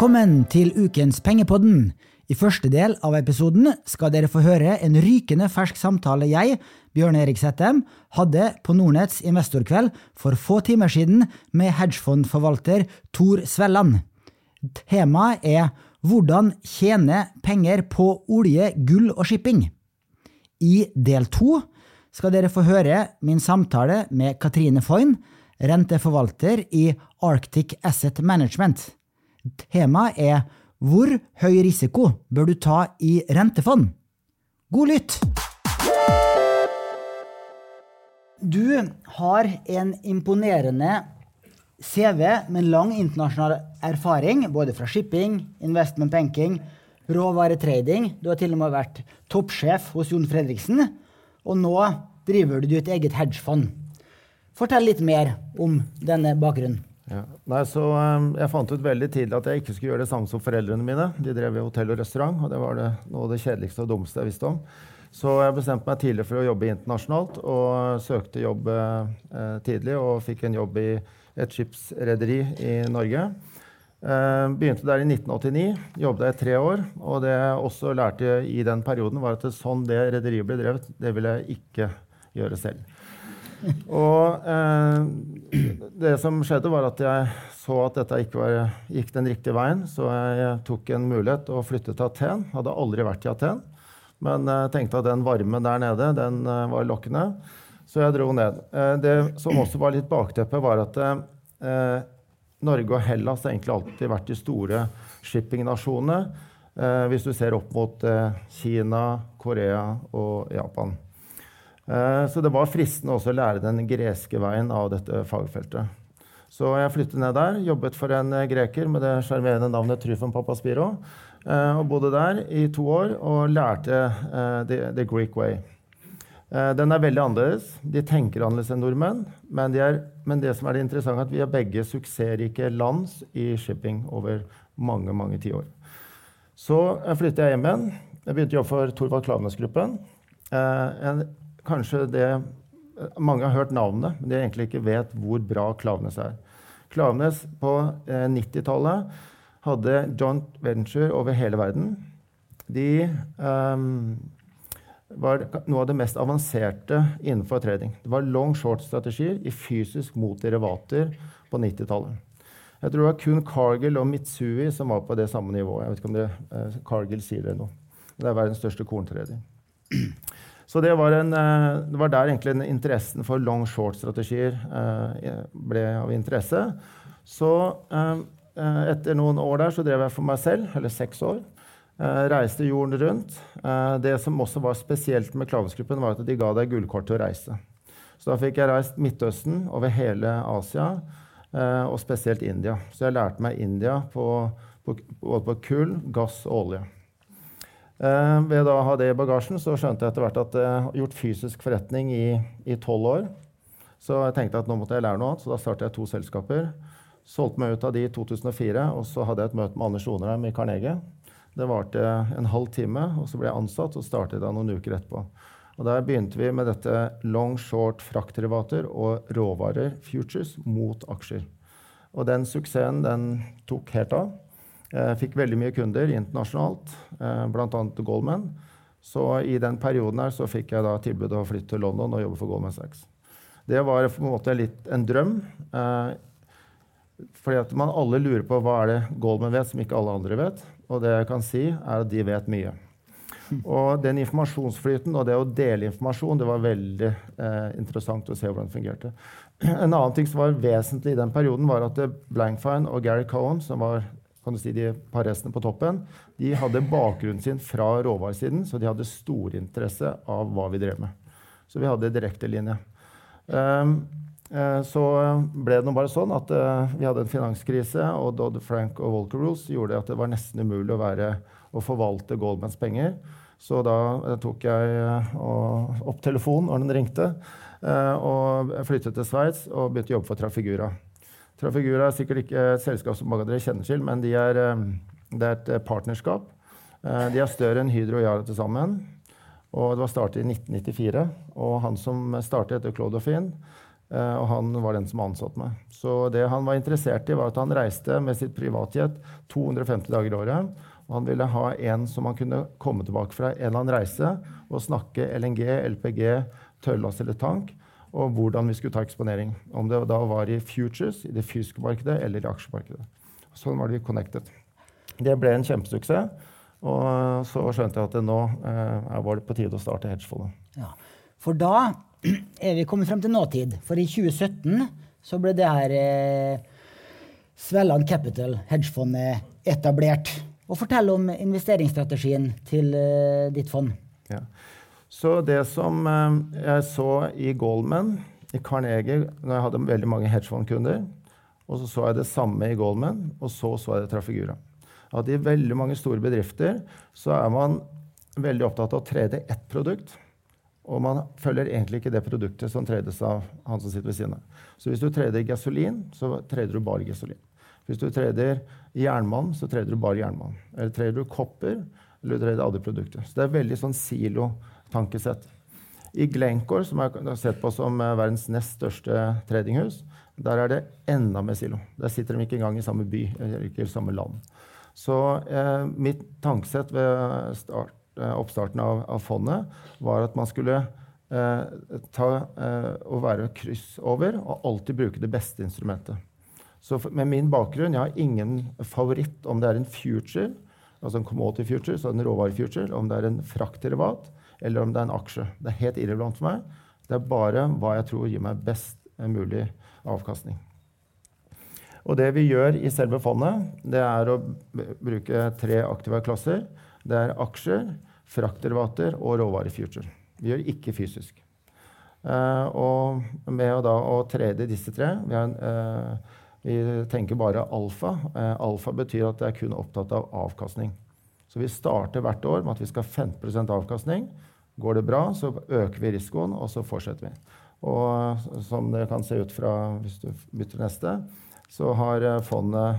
Velkommen til ukens Pengepodden. I første del av episoden skal dere få høre en rykende fersk samtale jeg, Bjørn Erik Settem, hadde på Nordnetts investorkveld for få timer siden med hedgefondforvalter Tor Svelland. Temaet er hvordan tjene penger på olje, gull og shipping. I del to skal dere få høre min samtale med Katrine Foyn, renteforvalter i Arctic Asset Management. Temaet er hvor høy risiko bør du ta i rentefond? God lytt! Du har en imponerende CV med lang internasjonal erfaring, både fra shipping, investment banking, råvaretrading. Du har til og med vært toppsjef hos Jon Fredriksen, og nå driver du ditt eget hedgefond. Fortell litt mer om denne bakgrunnen. Ja. Nei, så um, Jeg fant ut veldig tidlig at jeg ikke skulle gjøre det samme som foreldrene mine. De drev i hotell og restaurant, og det var det, noe av det kjedeligste og dummeste jeg visste om. Så jeg bestemte meg tidlig for å jobbe internasjonalt, og søkte jobb eh, tidlig. Og fikk en jobb i et skipsrederi i Norge. Eh, begynte der i 1989, jobbet der i tre år. Og det jeg også lærte i den perioden, var at sånn det rederiet ble drevet, det ville jeg ikke gjøre selv. Og eh, det som skjedde, var at jeg så at dette ikke var, gikk den riktige veien. Så jeg tok en mulighet og flyttet til Aten. Hadde aldri vært i Aten. Men eh, tenkte at den varmen der nede, den eh, var lokkende. Så jeg dro ned. Eh, det som også var litt bakteppe, var at eh, Norge og Hellas har egentlig alltid vært de store shippingnasjonene. Eh, hvis du ser opp mot Kina, Korea og Japan. Eh, så det var fristende også å lære den greske veien av dette fagfeltet. Så jeg flyttet ned der, jobbet for en eh, greker med det sjarmerende navnet Tryfon Papaspiro. Eh, og bodde der i to år og lærte the, the Greek way. Den er veldig annerledes. De tenker annerledes enn nordmenn. Men, de er, men, det som er det interessante, er at vi er begge suksessrike lands i shipping over mange mange tiår. Så flyttet jeg hjem igjen. Jeg begynte å jobbe for Thorvald Klaveness-gruppen. En kanskje det Mange har hørt navnet, men de egentlig ikke vet hvor bra Klaveness er. Klaveness på eh, 90-tallet hadde joint venture over hele verden. De um, var noe av det mest avanserte innenfor trading. Det var long short-strategier i fysisk mot derivater på 90-tallet. Jeg tror det var kun Cargill og Mitsui som var på det samme nivået. Jeg vet ikke om det, eh, Cargill sier det nå. Det er verdens største korntrader. Så det var, en, eh, det var, der egentlig interessen for long short-strategier eh, ble av interesse. Så eh, etter noen år der så drev jeg for meg selv, eller seks år. Reiste jorden rundt. Det som også var spesielt med Klavensgruppen, var at de ga deg gullkort til å reise. Så da fikk jeg reist Midtøsten, over hele Asia, og spesielt India. Så jeg lærte meg India på, på, både på kull, gass og olje. Eh, ved å ha det i bagasjen så skjønte jeg etter hvert at jeg har gjort fysisk forretning i tolv år. Så jeg tenkte at nå måtte jeg lære noe annet, så da startet jeg to selskaper. Solgte meg ut av de i 2004, og så hadde jeg et møte med Anders Onarheim i Carnegie. Det varte en halv time, og så ble jeg ansatt og startet da noen uker etterpå. Og Der begynte vi med dette long short fraktderivater og råvarer, futures, mot aksjer. Og den suksessen den tok helt av. Jeg fikk veldig mye kunder internasjonalt, eh, bl.a. Goldman. Så i den perioden her så fikk jeg da tilbud å flytte til London og jobbe for Goldman Sachs. Det var på en måte litt en drøm. Eh, fordi at man alle lurer på hva er det Goldman vet som ikke alle andre vet. Og det jeg kan si, er at de vet mye. Og den informasjonsflyten og det å dele informasjon, det var veldig eh, interessant å se hvordan det fungerte. En annen ting som var vesentlig i den perioden, var at Blankfine og Gary Cohen, som var kan du si, de par restene på toppen, de hadde bakgrunnen sin fra råvaresiden, så de hadde stor interesse av hva vi drev med. Så vi hadde direktelinje. Um, uh, så ble det nå bare sånn at uh, vi hadde en finanskrise, og Dodd-Frank og Walker Rules gjorde at det var nesten umulig å, være, å forvalte Goldmans penger. Så da uh, tok jeg opp telefonen når den ringte, og flyttet til Sveits og begynte å jobbe for Trafigura. Trafigura er sikkert ikke et selskap som mange av dere kjenner til, men de er, eh, det er et eh, partnerskap. Eh, de er større enn Hydro og Yara til sammen. Og det var startet i 1994. Og han som startet, heter Claude Dauphin. Og han var den som ansatte meg. Så det han var interessert i, var at han reiste med sitt privatjet 250 dager i året. Og han ville ha en som han kunne komme tilbake fra en eller annen reise og snakke LNG, LPG, tørrlass eller tank, og hvordan vi skulle ta eksponering. Om det da var i futures, i det fysiske markedet eller i aksjemarkedet. Sånn var det vi connected. Det ble en kjempesuksess. Og så skjønte jeg at det nå eh, var det på tide å starte hedgefondet. Ja. For da er vi kommet frem til nåtid. For i 2017 så ble det her eh, Svelland Capital, hedgefondet, etablert. Og fortell om investeringsstrategien til eh, ditt fond. Ja. Så det som eh, jeg så i Goldman, i Carnegie, når jeg hadde veldig mange hedgefondkunder, og så så jeg det samme i Goldman, og så så jeg det Trafigura. At i veldig mange store bedrifter så er man veldig opptatt av å trede ett produkt. Og man følger egentlig ikke det produktet som tredes av han som sitter ved siden av. Så hvis du treder gasolin, så treder du bare gasolin. Hvis du treder jernmann, så treder du bare jernmann. Eller treder du kopper, eller du treder andre produkter. Så det er veldig sånn silo-tankesett. I Glencore, som er sett på som eh, verdens nest største tradinghus, der er det enda mer silo. Der sitter de ikke engang i samme by eller ikke i samme land. Så eh, mitt tankesett ved start, Eh, oppstarten av, av, fondet, var at man skulle eh, ta eh, og være kryss over og alltid bruke det beste instrumentet. Så for, med min bakgrunn jeg har ingen favoritt om det er en future, altså en commodity future, så en råvarefuture, om det er en fraktderivat eller om det er en aksje. Det er helt irrelevant for meg. Det er bare hva jeg tror gir meg best mulig avkastning. Og det vi gjør i selve fondet, det er å bruke tre aktive klasser. Det er aksjer, fraktderivater og råvarefuture. Vi gjør ikke fysisk. Uh, og med å, da, å trede disse tre vi, er, uh, vi tenker bare alfa. Uh, alfa betyr at det er kun opptatt av avkastning. Så vi starter hvert år med at vi skal ha 15 avkastning. Går det bra, så øker vi risikoen, og så fortsetter vi. Og som det kan se ut fra hvis du bytter neste, så har fondet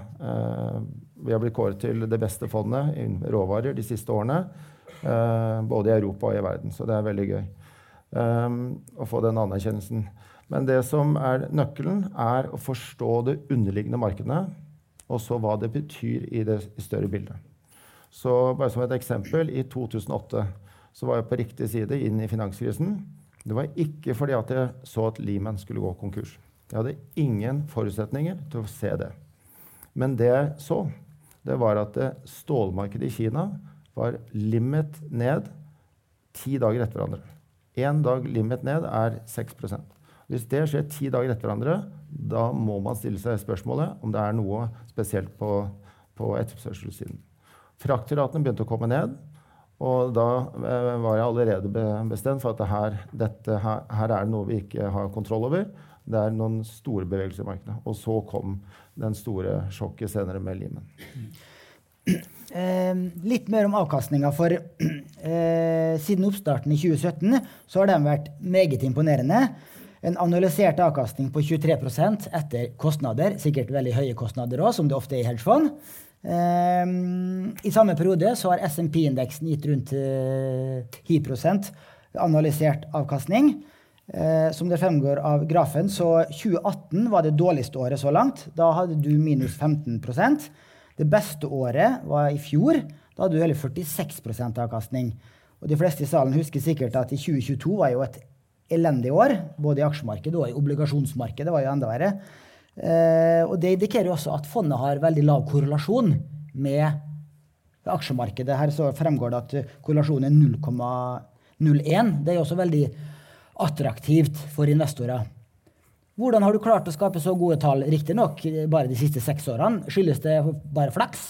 Vi har blitt kåret til det beste fondet i råvarer de siste årene. Eh, både i Europa og i verden. Så det er veldig gøy eh, å få den anerkjennelsen. Men det som er nøkkelen, er å forstå det underliggende markedet, og så hva det betyr i det større bildet. Så bare som et eksempel, i 2008 så var jeg på riktig side inn i finanskrisen. Det var ikke fordi at jeg så at Lehman skulle gå konkurs. Jeg hadde ingen forutsetninger til å se det. Men det jeg så, det var at stålmarkedet i Kina var limit ned ti dager etter hverandre. Én dag limit ned er 6% Hvis det skjer ti dager etter hverandre, da må man stille seg spørsmålet om det er noe spesielt på, på etterspørselssiden. Fraktratene begynte å komme ned, og da eh, var jeg allerede bestemt for at her, dette, her, her, er det noe vi ikke har kontroll over. Det er noen store bevegelser i markedet. Og så kom den store sjokket senere med limen. Eh, litt mer om avkastninga. For eh, siden oppstarten i 2017 så har den vært meget imponerende. En analysert avkastning på 23% etter kostnader. Sikkert veldig høye kostnader òg, som det ofte er i hedgefond. Eh, I samme periode så har SMP-indeksen gitt rundt eh, 10 analysert avkastning. Eh, som det fremgår av grafen, så 2018 var det dårligste året så langt. Da hadde du minus 15% det beste året var i fjor. Da hadde du hele 46% avkastning. Og de fleste i salen husker sikkert at i 2022 var jo et elendig år, både i aksjemarkedet og i obligasjonsmarkedet. Det var jo enda verre. Eh, og det indikerer jo også at fondet har veldig lav korrelasjon med aksjemarkedet. Her så fremgår det at korrelasjonen er 0,01. Det er også veldig attraktivt for investorer. Hvordan har du klart å skape så gode tall, riktignok bare de siste seks årene? Skyldes det bare flaks?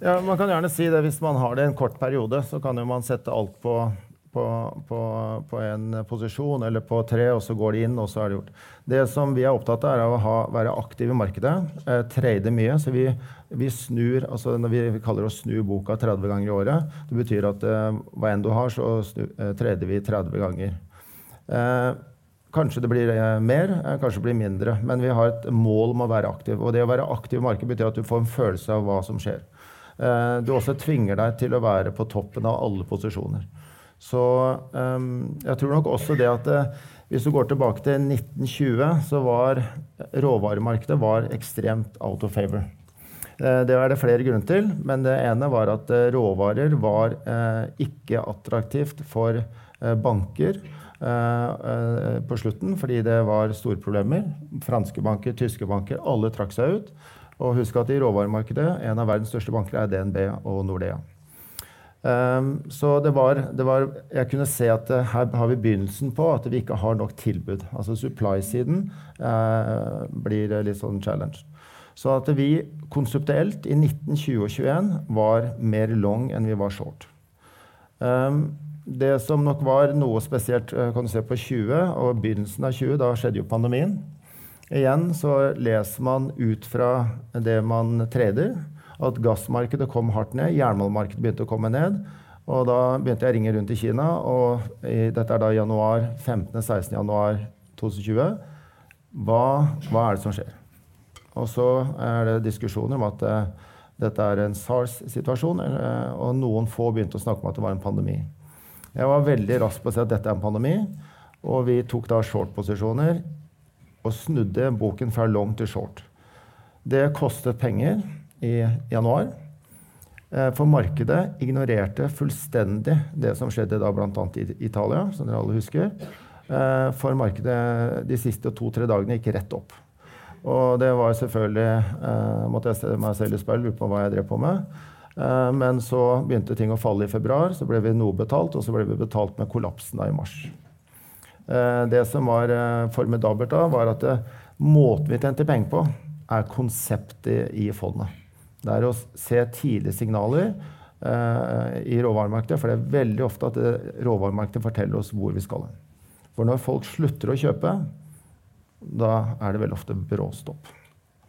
Ja, Man kan gjerne si det. Hvis man har det en kort periode, så kan man sette alt på, på, på, på, en posisjon eller på tre, og så går de inn, og så er det gjort. Det som vi er opptatt av, er å ha, være aktiv i markedet. Eh, trade mye. Så vi, vi snur altså når vi, vi kaller det å snu boka 30 ganger i året. Det betyr at eh, hva enn du har, så snu, eh, trader vi 30 ganger. Eh, Kanskje det blir eh, mer, eh, kanskje det blir mindre. Men vi har et mål om å være aktiv. Og det å være aktiv i markedet betyr at du får en følelse av hva som skjer. Eh, du også tvinger deg til å være på toppen av alle posisjoner. Så jeg tror nok også det at Hvis du går tilbake til 1920, så var råvaremarkedet var ekstremt out of favor. Eh, det er det flere grunner til, men det ene var at eh, råvarer var eh, ikke attraktivt for banker på slutten, fordi det var store problemer. Franske banker, tyske banker, alle trakk seg ut. Og husk at i råvaremarkedet, en av verdens største banker er DNB og Nordea. Um, så det var, det var, Jeg kunne se at uh, her har vi begynnelsen på at vi ikke har nok tilbud. Altså supply-siden uh, blir litt sånn challenge. Så at vi konseptuelt i 1920 og 21 var mer long enn vi var short. Um, det som nok var noe spesielt kan du se på 20 og begynnelsen av 20, da skjedde jo pandemien. Igjen så leser man ut fra det man trader, at gassmarkedet kom hardt ned, jernmalmmarkedet begynte å komme ned. Og da begynte jeg å ringe rundt i Kina, og i, dette er da januar 15.-16. januar 2020. Hva, hva, er det som skjer? Og så er det diskusjoner om at uh, dette er en SARS-situasjon, uh, og noen få begynte å snakke om at det var en pandemi. Jeg var veldig rask på å si at dette er en pandemi, og vi tok da short-posisjoner og snudde boken fra long til short. Det kostet penger i januar. Uh, for markedet ignorerte fullstendig det som skjedde da bl.a. i Italia, som dere alle husker. For markedet de siste to-tre dagene gikk rett opp. Og det var selvfølgelig eh, måtte jeg se meg selv i speilet, lure på hva jeg drev på med. Eh, men så begynte ting å falle i februar, så ble vi noe betalt, og så ble vi betalt med kollapsen da i mars. Eh, det som var eh, formidabelt da, var at eh, måten vi tjente penger på, er konseptet i fondet. Det er å se tidlige signaler eh, i råvaremarkedet, for det er veldig ofte at råvaremarkedet forteller oss hvor vi skal. For når folk slutter å kjøpe, da er det veldig ofte bråstopp.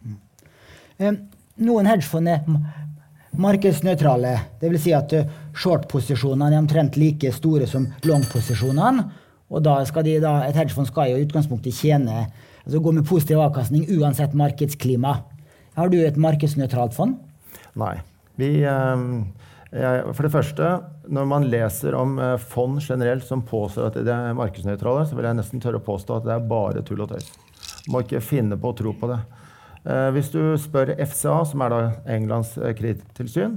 Mm. Noen hedgefond er markedsnøytrale. Dvs. Si at eh, short-posisjonene er omtrent like store som long-posisjonene. Og da skal de, da, et hedgefond skal jo i utgangspunktet tjene, altså gå med positiv avkastning uansett markedsklima. Har du et markedsnøytralt fond? Nei. Vi, eh, for det første, når man leser om eh, fond generelt som påstår at de er markedsnøytrale, så vil jeg nesten tørre å påstå at det er bare tull og tøys. Må ikke finne på å tro på det. Eh, hvis du spør FCA, som er da Englands kredittilsyn,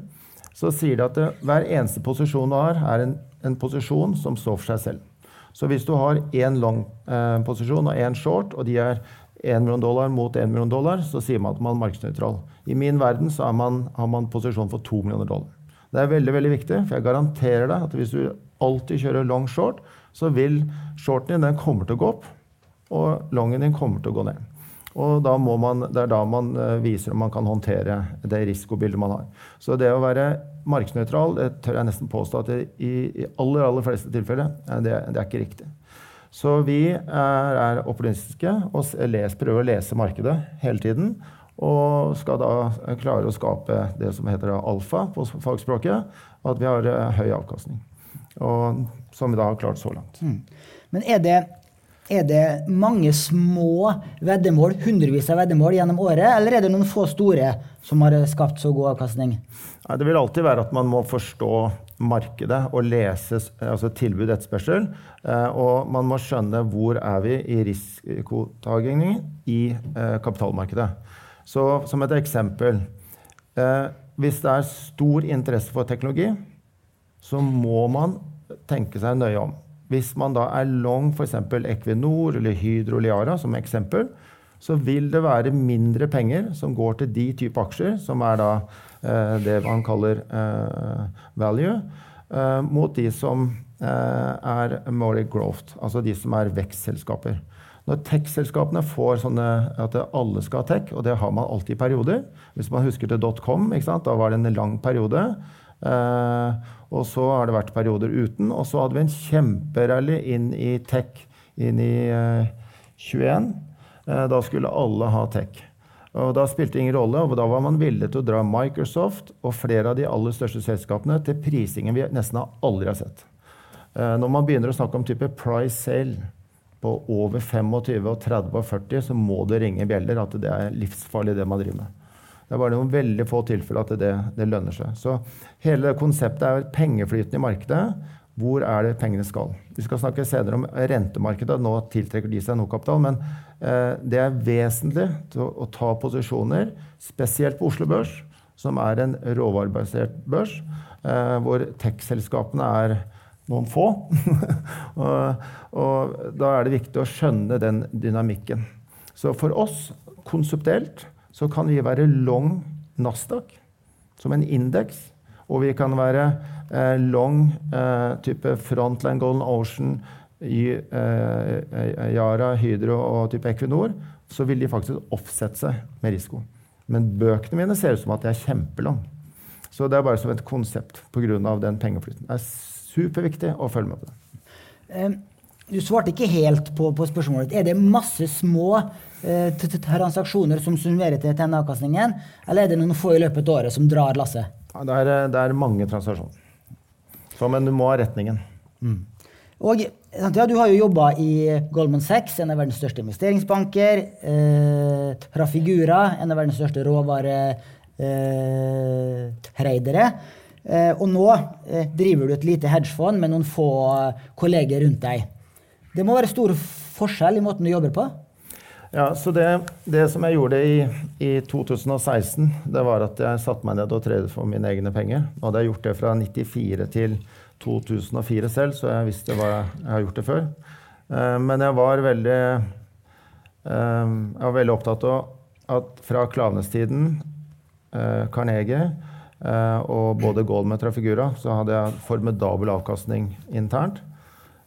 så sier de at det, hver eneste posisjon du har, er en, en, posisjon som står for seg selv. Så hvis du har én long eh, posisjon og én short, og de er 1 million dollar mot 1 million dollar, så sier man at man er markedsnøytral. I min verden så man, har man posisjon for 2 millioner dollar. Det er veldig veldig viktig, for jeg garanterer deg at hvis du alltid kjører long short, så vil shorten din den kommer til å gå opp og longen din kommer til å gå ned. Og man, Det er da man uh, viser om man kan håndtere det risikobildet man har. Så det å være markedsnøytral det tør jeg nesten påstå at det, i, i aller aller fleste tilfeller det, det, er ikke riktig. Så vi er, er opportunistiske og les, prøver å lese markedet hele tiden. Og skal da klare å skape det som heter alfa på fagspråket. At vi har uh, høy avkastning. Og, som vi da har klart så langt. Mm. Men er det er det mange små veddemål, hundrevis av veddemål gjennom året, eller er det noen få store som har skapt så god avkastning? Nei, det vil alltid være at man må forstå markedet og lese altså tilbud etterspørsel. Eh, og man må skjønne hvor er vi i risikotaking i eh, kapitalmarkedet. Så som et eksempel eh, Hvis det er stor interesse for teknologi, så må man tenke seg nøye om. Hvis man da er long f.eks. Equinor eller Hydro Liara som eksempel, så vil det være mindre penger som går til de type aksjer, som er da det man kaller eh, value, eh, mot de som eh, er more growth, altså de som er vekstselskaper. Når tech-selskapene får sånne at alle skal ha tech, og det har man alltid i perioder Hvis man husker til .com, da var det en lang periode. Og så har det vært perioder uten. Og så hadde vi en kjemperally inn i tech inn i uh, 21. Uh, da skulle alle ha tech. Og da spilte det ingen rolle, og da var man villig til å dra Microsoft og flere av de aller største selskapene til prisingen vi nesten aldri har sett. Uh, når man begynner å snakke om type price sale på over 25 og 30 og 40, så må det ringe bjeller at det er livsfarlig det man driver med. Det er bare noen veldig få tilfeller at det, det lønner seg. Så hele konseptet er pengeflyten i markedet. Hvor er det pengene skal. Vi skal snakke senere om rentemarkedet. Nå tiltrekker de seg noe kapital. Men eh, det er vesentlig å, ta posisjoner, spesielt på Oslo Børs, som er en råvarebasert børs, eh, hvor tech-selskapene er noen få. og, og, da er det viktig å skjønne den dynamikken. Så for oss, konseptuelt, så kan vi være long Nasdaq som en indeks. Og vi kan være eh, long eh, type Frontline Golden Ocean, i, eh, Yara, Hydro og type Equinor. Så vil de faktisk offsette seg med risiko. Men bøkene mine ser ut som at de er kjempelang. Så det er bare som et konsept pga. den pengeflyten. Det er superviktig å følge med på det. Du svarte ikke helt på, på spørsmålet. Er det masse små eh, transaksjoner som summerer til denne avkastningen, eller er det noen få i løpet av året som drar lasset? Det er, eh, det er mange transaksjoner. Så, men du må ha retningen. Mm. Og ja, Du har jo jobba i Goldman Sachs, en av verdens største investeringsbanker. Eh, Trafigura, en av verdens største råvaretraidere. Eh, og nå eh, driver du et lite hedgefond med noen få kolleger rundt deg. Det må være stor forskjell i måten du jobber på? Ja, så det, det, som jeg gjorde i, i, 2016, det var at jeg satte meg ned og tradet for mine egne penger. Nå hadde jeg gjort det fra 94 til 2004 selv, så jeg visste hva jeg, jeg har gjort det før. Uh, men jeg var veldig uh, Jeg var veldig opptatt av at fra Klaveness-tiden, uh, Carnegie og både Goldman og Trafigura, så hadde jeg formidabel avkastning internt.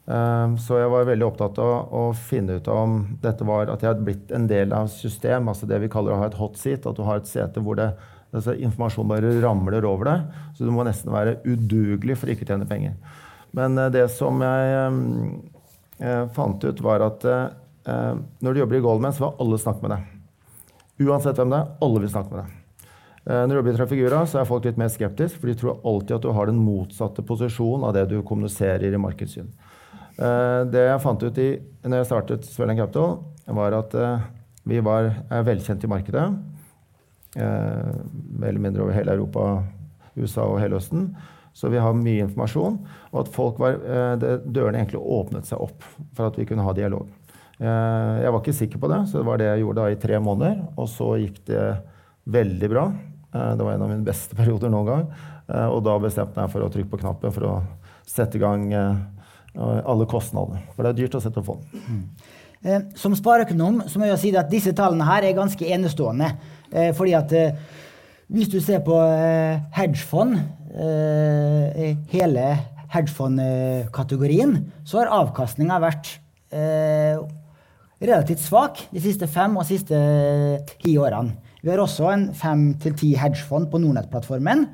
Ehm, så jeg var veldig opptatt av å finne ut om dette var at jeg hadde blitt en del av system, altså det vi kaller å ha et hot seat, at du har et sete hvor det, altså informasjon bare ramler over deg. Så du må nesten være udugelig for ikke å tjene penger. Men uh, det som jeg um, uh, fant ut, var at uh, når du jobber i Goldman, så vil alle snakke med deg. Uansett hvem det er, alle vil snakke med deg. Når du jobber i Trafigura, så er folk litt mer skeptiske, for de tror alltid at du har den motsatte posisjonen av det du kommuniserer i markedssyn. Eh, det jeg fant ut i, når jeg startet Svelland Capital, var at eh, vi var, er velkjent i markedet. Eh, mer eller mindre over hele Europa, USA og hele Østen. Så vi har mye informasjon. Og at folk var, dørene egentlig åpnet seg opp for at vi kunne ha dialog. Jeg var ikke sikker på det, så det var det jeg gjorde da i tre måneder. Og så gikk det veldig bra. Det var en av mine beste perioder noen gang. Og da bestemte jeg for å trykke på knappen for å sette i gang alle kostnadene. For det er dyrt å sette fond. Mm. Eh, som spareøkonom så må jeg si at disse tallene her er ganske enestående. Eh, fordi at eh, hvis du ser på hedgefond, hele hedgefondkategorien, så har avkastninga vært relativt svak de siste fem og siste ti årene. Vi har også en fem til ti hedgefond på Nordnett-plattformen.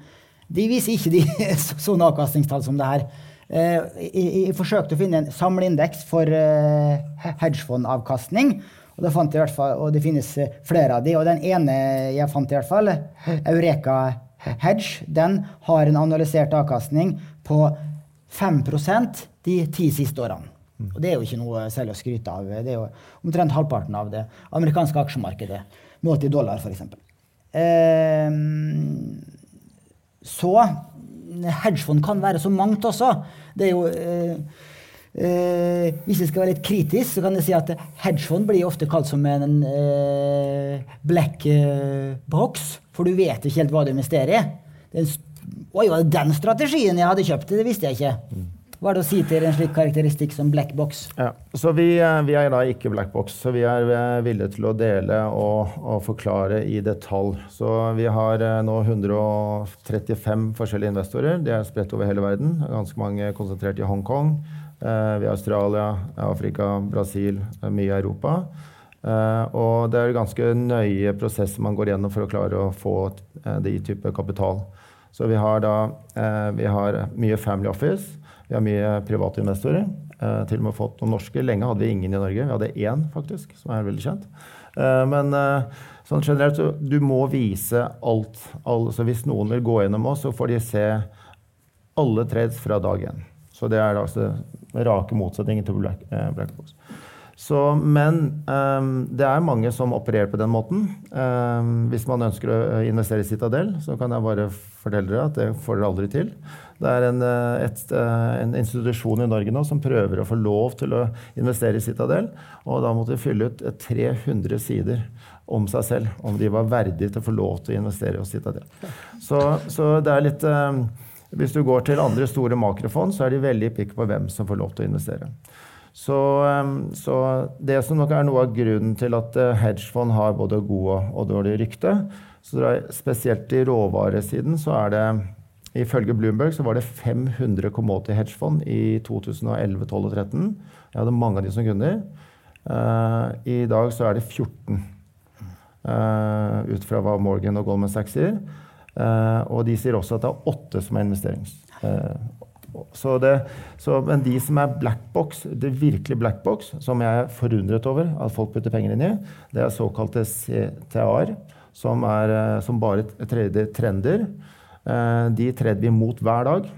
De viser ikke de sånne avkastningstall som det her. Jeg, eh, forsøkte å finne en samleindeks for uh, hedgefondavkastning. Og, fant jeg i hvert fall, og det finnes eh, flere av de. Og den ene jeg fant, i hvert fall, Eureka Hedge, den har en analysert avkastning på 5% de ti siste årene. Og det er jo ikke noe særlig å skryte av. Det er jo omtrent halvparten av det amerikanske aksjemarkedet. Målt i dollar, f.eks. Eh, så hedgefond kan være så mangt også. Det er jo eh, eh, Hvis jeg skal være litt kritisk, så kan jeg si at hedgefond blir ofte kalt som en eh, black eh, box, for du vet ikke helt hva du investerer i. Oi, var det den strategien jeg hadde kjøpt? Det visste jeg ikke. Hva er det å si til en slik karakteristikk som black box? Ja, så vi, eh, vi, er da ikke black box, så vi er eh, villige til å dele og, og, forklare i detalj. Så vi har eh, nå 135 forskjellige investorer. De er spredt over hele verden. Ganske mange konsentrert i Hongkong. Vi har Australia, Afrika, Brasil, mye i Europa. Og det er ganske nøye prosesser man går gjennom for å klare å få de type kapital. Så vi har da vi har mye Family Office. Vi har mye private investorer. Eh, til og med fått noen norske. Lenge hadde vi ingen i Norge. Vi hadde én, faktisk, som er veldig kjent. Eh, men eh, sånn generelt, så du må vise alt. Altså, hvis noen vil gå gjennom oss, så får de se alle trades fra dag én. Så det er altså rake motsetningen til Black, Black Box. Så, men um, det er mange som opererer på den måten. Um, hvis man ønsker å investere i Citadel, så kan jeg bare fortelle dere at det får dere aldri til. Det er en, eh, et, eh, en, institusjon i Norge nå som prøver å få lov til å investere i Citadel. Og da måtte de fylle ut 300 sider om seg selv, om de var verdige til å få lov til å investere hos Citadel. Så, så det er litt Hvis du går til andre store makrofond, så er de veldig pikke på hvem som får lov til å investere. Så, så, det som nok er noe av grunnen til at eh, hedgefond har både gode og dårlige rykte, så det er spesielt i råvaresiden så er det Ifølge Bloomberg så var det 500 commodity hedgefond i 2011, 12 og 13. Jeg hadde mange av de som kunder. Uh, I dag så er det 14, uh, ut fra hva Morgan og Goldman Sachs sier. Uh, og de sier også at det er åtte som er investerings. Så det, så, men de som er blackbox, det virkelig blackbox, som jeg er forundret over at folk putter penger inn i, det er såkalte CTAR, som, er, som, som bare trader trender. Eh, de treder vi mot hver dag.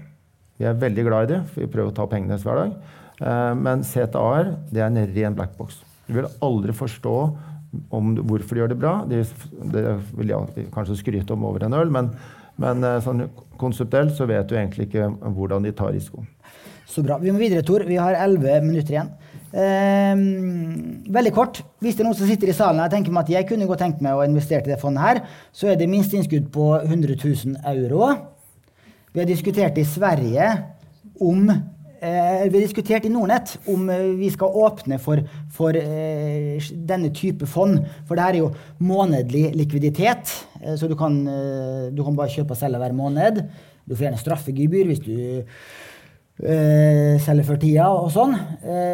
Vi er veldig glad i det, for vi prøver å ta pengene deres hver dag. Eh, men CTAR det er en ren blackbox. Du vil aldri forstå om hvorfor de gjør det bra. Det, det vil jeg kanskje skryte om over en øl, men men eh, sånn konseptuelt så vet du egentlig ikke hvordan de tar risiko. Så bra. Vi må videre, Tor. Vi har elleve minutter igjen. Eh, veldig kort. Hvis det er noen som sitter i salen og tenker meg at jeg kunne godt tenkt meg å investere i det fondet her, så er det minsteinnskudd på 100 000 euro. Vi har diskutert i Sverige om Eh, vi har diskutert i Nordnett om eh, vi skal åpne for, for eh, denne type fond. For det her er jo månedlig likviditet, eh, så du kan, eh, du kan, bare kjøpe og selge hver måned. Du får gjerne straffegebyr hvis du eh, selger før tida og sånn.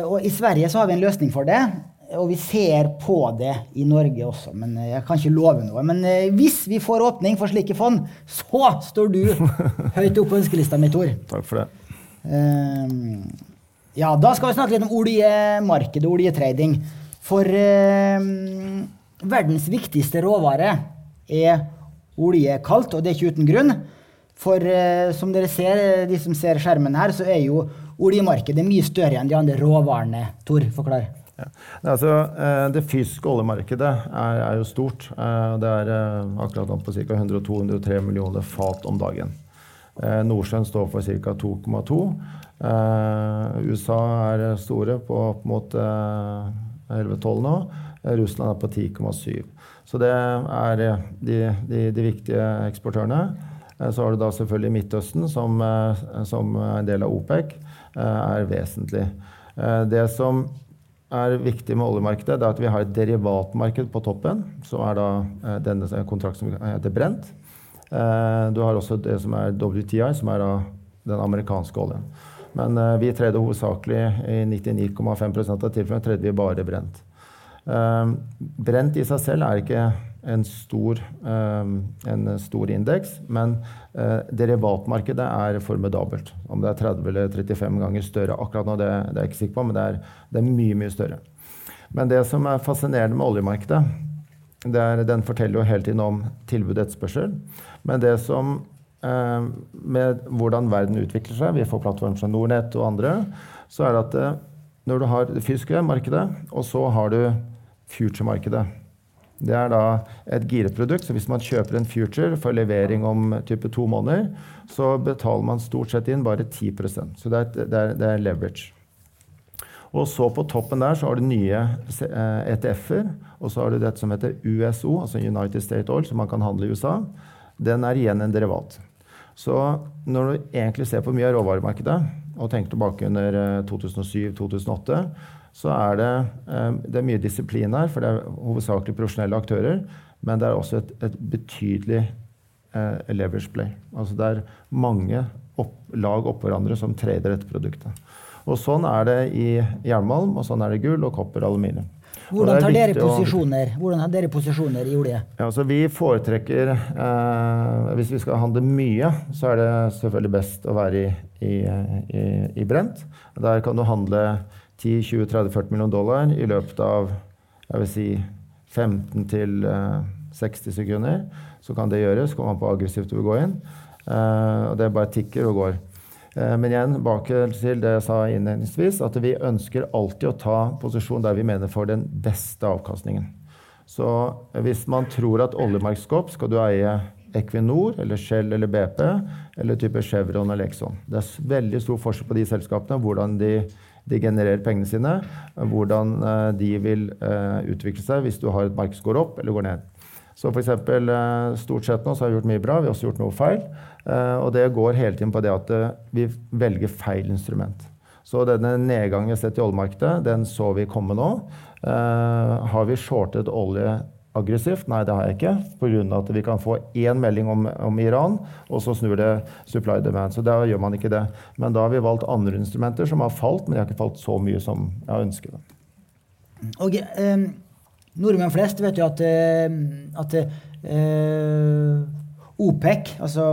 og i Sverige så har vi en løsning for det. Og vi ser på det i Norge også, men jeg kan ikke love noe. Men hvis vi får åpning for slike fond, så står du høyt opp på ønskelista mi, Tor. Takk for det. Ja, da skal vi snakke litt om oljemarkedet og oljetrading. For uh, verdens viktigste råvare er olje kaldt, og det er ikke uten grunn. For uh, som dere ser, de som ser skjermen her, så er jo oljemarkedet mye større enn de andre råvarene. Tor, forklar. Ja. Altså, eh, det fysiske oljemarkedet er, er jo stort. Det er akkurat på ca. 102-103 millioner fat om dagen. Eh, Nordsjøen står for ca. 2,2. Eh, USA er store på opp mot 11-12 eh, nå. Russland er på 10,7. Så det er de, de, de, viktige eksportørene. Så har du da selvfølgelig Midtøsten, som, som er en del av OPEC, er vesentlig. Det som er viktig med oljemarkedet, det er at vi har et derivatmarked på toppen, som er da denne kontrakten som heter brent. Eh, du har også det som er WTI, som er den amerikanske oljen. Men eh, vi tredde hovedsakelig i 99,5 av tilfellene tredde vi bare brent. Eh, brent i seg selv er ikke en stor, en stor indeks, men derivatmarkedet er formidabelt. Om det er 30 eller 35 ganger større akkurat nå, det, det er jeg ikke sikker på, men det er, det er mye, mye større. Men det som er fascinerende med oljemarkedet, er, den forteller jo hele tiden om tilbud og etterspørsel. Men det som eh, med hvordan verden utvikler seg, vi får plattformer som Nordnett og andre, så er det at eh, når du har det fysiske markedet, og så har du future-markedet. Det er da et gireprodukt, så hvis man kjøper en future for levering om type to måneder, så betaler man stort sett inn bare 10% Så det er, det er, det er leverage. Og så på toppen der så har du nye ETF-er, eh, og så har du dette som heter USO, altså United State Oil, som man kan handle i USA den er igjen en derivat. Så når du egentlig ser på mye av råvaremarkedet, og tenker tilbake under 2007-2008, eh, så er det, eh, det er mye disiplin her, for det er hovedsakelig profesjonelle aktører. Men det er også et, et betydelig eh, leverage play. Altså det er mange opp, lag oppå hverandre som trader dette produktet. Og sånn er det i jernmalm, og sånn er det gull og kopper og aluminium. Hvordan tar dere posisjoner? Hvordan har dere posisjoner i olje? Ja, altså vi foretrekker eh, Hvis vi skal handle mye, så er det selvfølgelig best å være i, i, i, i brent. Der kan du handle 10-20-30-40 millioner dollar i løpet av jeg vil si 15 til eh, 60 sekunder. Så kan det gjøres. Kommer an på aggressivt du vil gå inn. Eh, og det bare tikker og går. Eh, men igjen, bak til det jeg sa innledningsvis, at vi ønsker alltid å ta posisjon der vi mener får den beste avkastningen. Så hvis man tror at oljemarkedet skal skal du eie Equinor eller Shell eller BP eller type Chevron eller Exxon. Det er veldig stor forskjell på de selskapene, hvordan de, de genererer pengene sine, hvordan uh, de vil uh, utvikle seg hvis du har et marked som går opp eller går ned. Så eksempel, uh, Stort sett nå så har vi gjort mye bra, vi har også gjort noe feil. og det går hele tiden på det at vi velger feil instrument. Så denne nedgangen vi har sett i oljemarkedet, den så vi komme nå. har vi shortet olje aggressivt? Nei, det har jeg ikke. Pga. at vi kan få én melding om, om, Iran, og så snur det supply demand. Så da gjør man ikke det. Men da har vi valgt andre instrumenter som har falt, men de har ikke falt så mye som jeg ønsker. Og eh, Nordmenn flest vet jo at, eh, at eh, OPEC, altså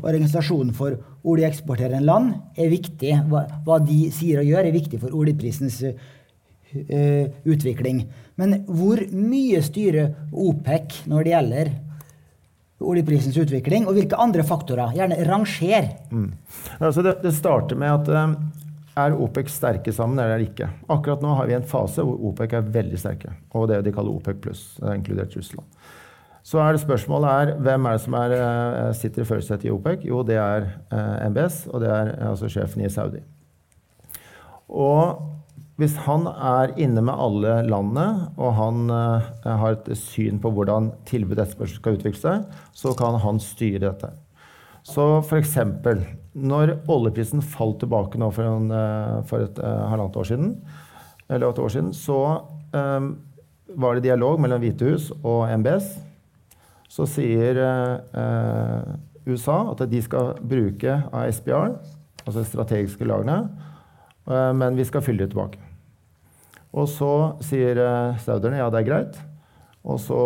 Organisasjonen for oljeeksporterende land, er viktig. Hva, hva, de sier og gjør, er viktig for oljeprisens eh, utvikling. Men hvor mye styrer OPEC når det gjelder oljeprisens utvikling, og hvilke andre faktorer? Gjerne ranger. Mm. Altså det, det, starter med at um, er OPEC sterke sammen, eller ikke? Akkurat nå har vi en fase hvor OPEC er veldig sterke. Og det de kaller OPEC pluss, inkludert Russland. Så er det spørsmålet er, hvem er det som er, uh, sitter i førersetet i OPEC? Jo, det er MBS, og det er altså sjefen i Saudi. Og hvis han er inne med alle landene, og han uh, har et syn på hvordan tilbud og etterspørsel skal utvikle seg, så kan han styre dette. Så f.eks. når oljeprisen falt tilbake nå for, en, uh, for et uh, halvannet år siden, eller åtte år siden, så um, var det dialog mellom Hvitehus og MBS. Så sier USA at de skal bruke ASBR, altså strategiske lagrene, men vi skal fylle det tilbake. Og så sier uh, sauderne ja, det er greit. Og så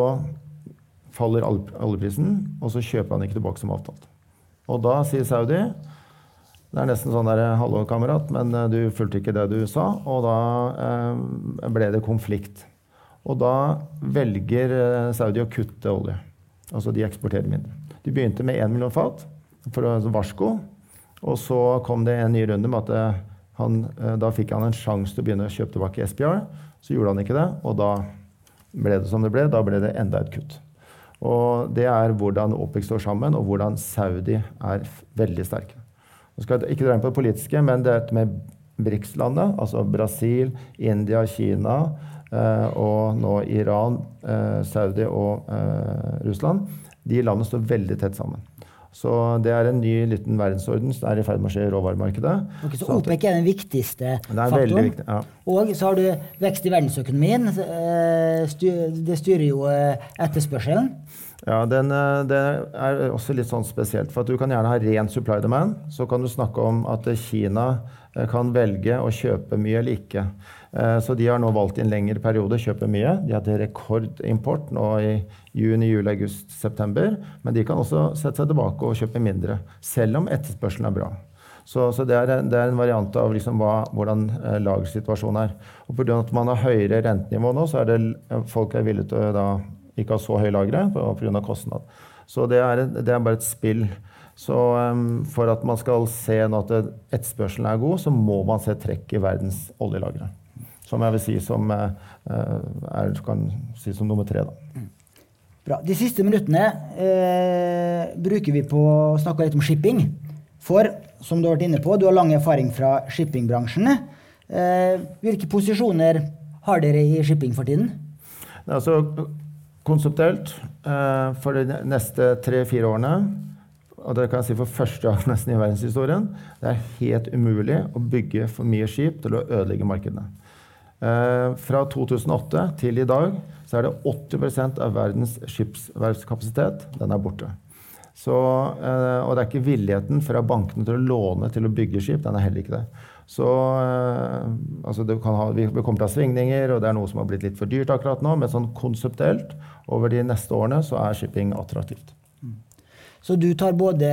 faller oljeprisen, og så kjøper han ikke tilbake som avtalt. Og da sier Saudi det er nesten sånn der, 'Hallo, kamerat, men uh, du fulgte ikke det du sa.' Og da eh, ble det konflikt. Og da velger Saudi å kutte olje. Altså de eksporterer mindre. De begynte med 1 million fat for altså varsko. Og så kom det en ny runde med at han, eh, da fikk han en sjanse til å begynne å kjøpe tilbake SPR. Så gjorde han ikke det, og da ble det som det ble. Da ble det enda et kutt. Og Det er hvordan OPEC står sammen, og hvordan Saudi er veldig sterke. Nå skal jeg ikke dra inn på det politiske, men det er med BRICS-landet, altså Brasil, India, Kina eh, og nå Iran, eh, Saudi og eh, Russland, de landene står veldig tett sammen. Så det er en ny liten verdensorden som er i ferd med å skje i råvaremarkedet. Okay, så OPEC er den viktigste faktoren. Viktig, ja. Og så har du vekst i verdensøkonomien. Eh, det styrer jo eh, etterspørselen. Ja, den, eh, Det er også litt sånn spesielt. For at du kan gjerne ha ren supply demand. Så kan du snakke om at Kina kan velge å kjøpe mye eller ikke. Eh, så de har nå valgt i en lengre periode å kjøpe mye. De hadde rekordimport nå i juni, juli, august, september. Men de kan også sette seg tilbake og kjøpe mindre, selv om etterspørselen er bra. Så, så det, er, det, er, en variant av liksom hva, hvordan eh, lagersituasjonen er. Og Pga. at man har høyere rentenivå nå, så er det eh, folk er villige til å da, ikke ha så høye lagre pga. kostnad. Så det er, det er, bare et spill. Så um, for at man skal se at etterspørselen er god, så må man se trekk i verdens oljelagre som jeg vil si som, eh, er, kan si som nummer tre. Da. Bra. De siste minuttene eh, bruker vi på å snakke litt om shipping. For som du har vært inne på, du har lang erfaring fra shippingbransjen. Eh, hvilke posisjoner har dere i shipping for tiden? Altså, konseptuelt eh, for de neste tre-fire årene og det kan jeg si for første gang nesten i verdenshistorien, det er helt umulig å bygge for mye skip til å ødelegge markedene. Eh, fra 2008 til i dag så er det 80% av verdens skipsverftskapasitet den er borte. Så, eh, og det er ikke villigheten fra bankene til å låne til å bygge skip. Den er heller ikke det. Så eh, altså ha, Vi kommer til å ha svingninger, og det er noe som har blitt litt for dyrt akkurat nå. Men sånn konseptuelt over de neste årene så er shipping attraktivt. Så du tar både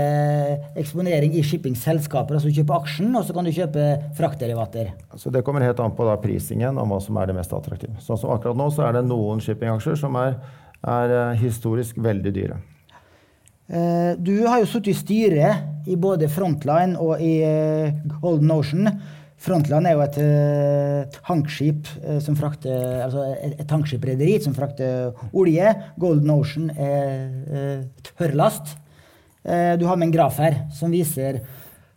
eksponering i shippingselskaper, altså kjøper aksjen, og så kan du kjøpe fraktderivater. Så Det kommer helt an på da, prisingen og hva som er det mest attraktive. Sånn som akkurat nå så er det noen shippingaksjer som er, er eh, historisk veldig dyre. Eh, du har jo sittet i styret i både Frontline og i eh, Golden Ocean. Frontline er jo et uh, tankskip uh, som frakter altså et, et tankskiprederi som frakter olje. Golden Ocean er uh, tørrlast. Du har med en graf her som viser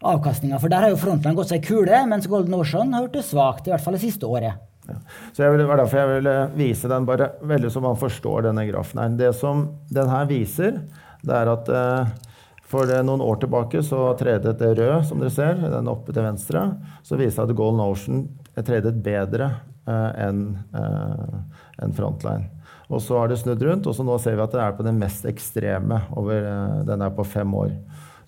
avkastninga. For der har jo Frontline gått seg kule, mens Golden Ocean har gjort det svakt. I hvert fall det siste året. Ja. Så Det var derfor jeg ville vise den bare veldig så man forstår denne grafen. her. Det som den her viser, det er at for noen år tilbake så tredet det rød, som dere ser, den oppe til venstre. Så viser det at Golden Ocean tredet bedre eh, enn eh, en Frontline. Og så har det snudd rundt, og så nå ser vi at det er på det mest ekstreme. Over, eh, den er på fem år.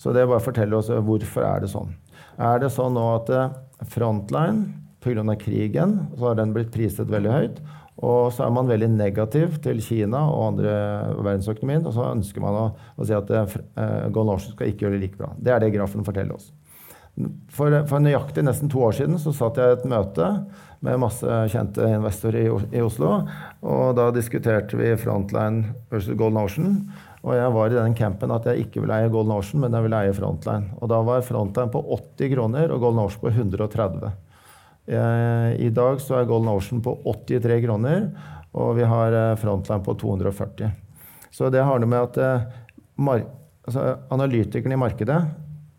Så det bare forteller oss hvorfor er det sånn. Er det sånn nå at eh, Frontline, pga. krigen, så har den blitt priset veldig høyt. Og så er man veldig negativ til Kina og andre verdensøkonomien. Og så ønsker man å, å si at Ocean skal ikke gjøre det like bra. Det er det grafen forteller oss. For, for, nøyaktig nesten to år siden så satt jeg i et møte med masse kjente investorer i, Oslo. Og da diskuterte vi Frontline versus Golden Ocean. Og jeg var i den campen at jeg ikke ville eie Golden Ocean, men jeg ville eie Frontline. Og da var Frontline på 80 kroner og Golden Ocean på 130. Eh, I dag så er Golden Ocean på 83 kroner, og vi har eh, Frontline på 240. Så det har noe med at eh, altså, analytikerne i markedet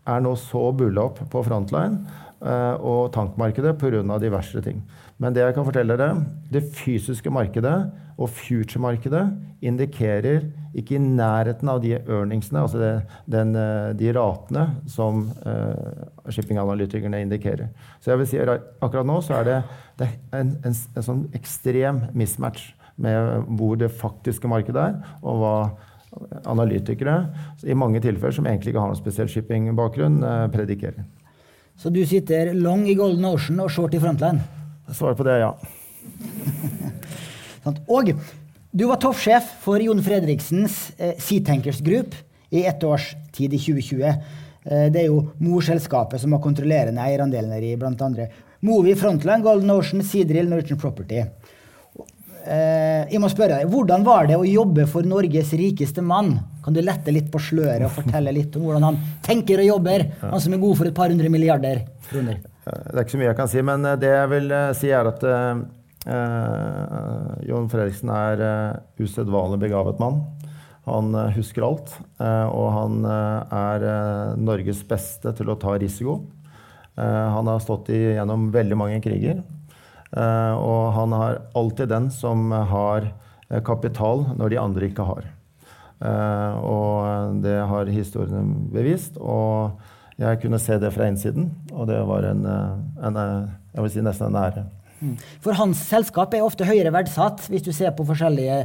er nå så bulla opp på Frontline og tankmarkedet pga. diverse ting. Men det jeg kan fortelle dere, det fysiske markedet og future-markedet indikerer ikke i nærheten av de earningsene, altså det, den, eh, de ratene som uh, shippinganalytikerne indikerer. Så jeg vil si akkurat nå så er det, det er en, en, en, sånn ekstrem mismatch med hvor det faktiske markedet er, og hva analytikere i mange tilfeller som egentlig ikke har noen spesiell shippingbakgrunn, predikerer. Så du sitter long i Golden Ocean og short i Frontline? Svaret på det er ja. og du var toppsjef for Jon Fredriksens eh, Seatankers Group i ett års tid, i 2020. Eh, det er jo morselskapet som har kontrollerende eierandeler i bl.a. Movi, Frontline, Golden Ocean, Seadrill, Norwegian Property. Eh, jeg må spørre deg, Hvordan var det å jobbe for Norges rikeste mann? Kan du lette litt på sløret og fortelle litt om hvordan han tenker og jobber? Han som er god for et par hundre milliarder kroner. Det er ikke så mye jeg kan si, men det jeg vil si, er at Eh, Jon Fredriksen er uh, usedvanlig begavet mann. Han uh, husker alt, og han er Norges beste til å ta risiko. han har stått igjennom veldig mange kriger, og han er alltid den som har kapital når de andre ikke har. og det har historiene bevist. Og jeg kunne se det fra innsiden, og det var en, en jeg vil si nesten en ære. Mm. For hans selskap er ofte høyere verdsatt hvis du ser på forskjellige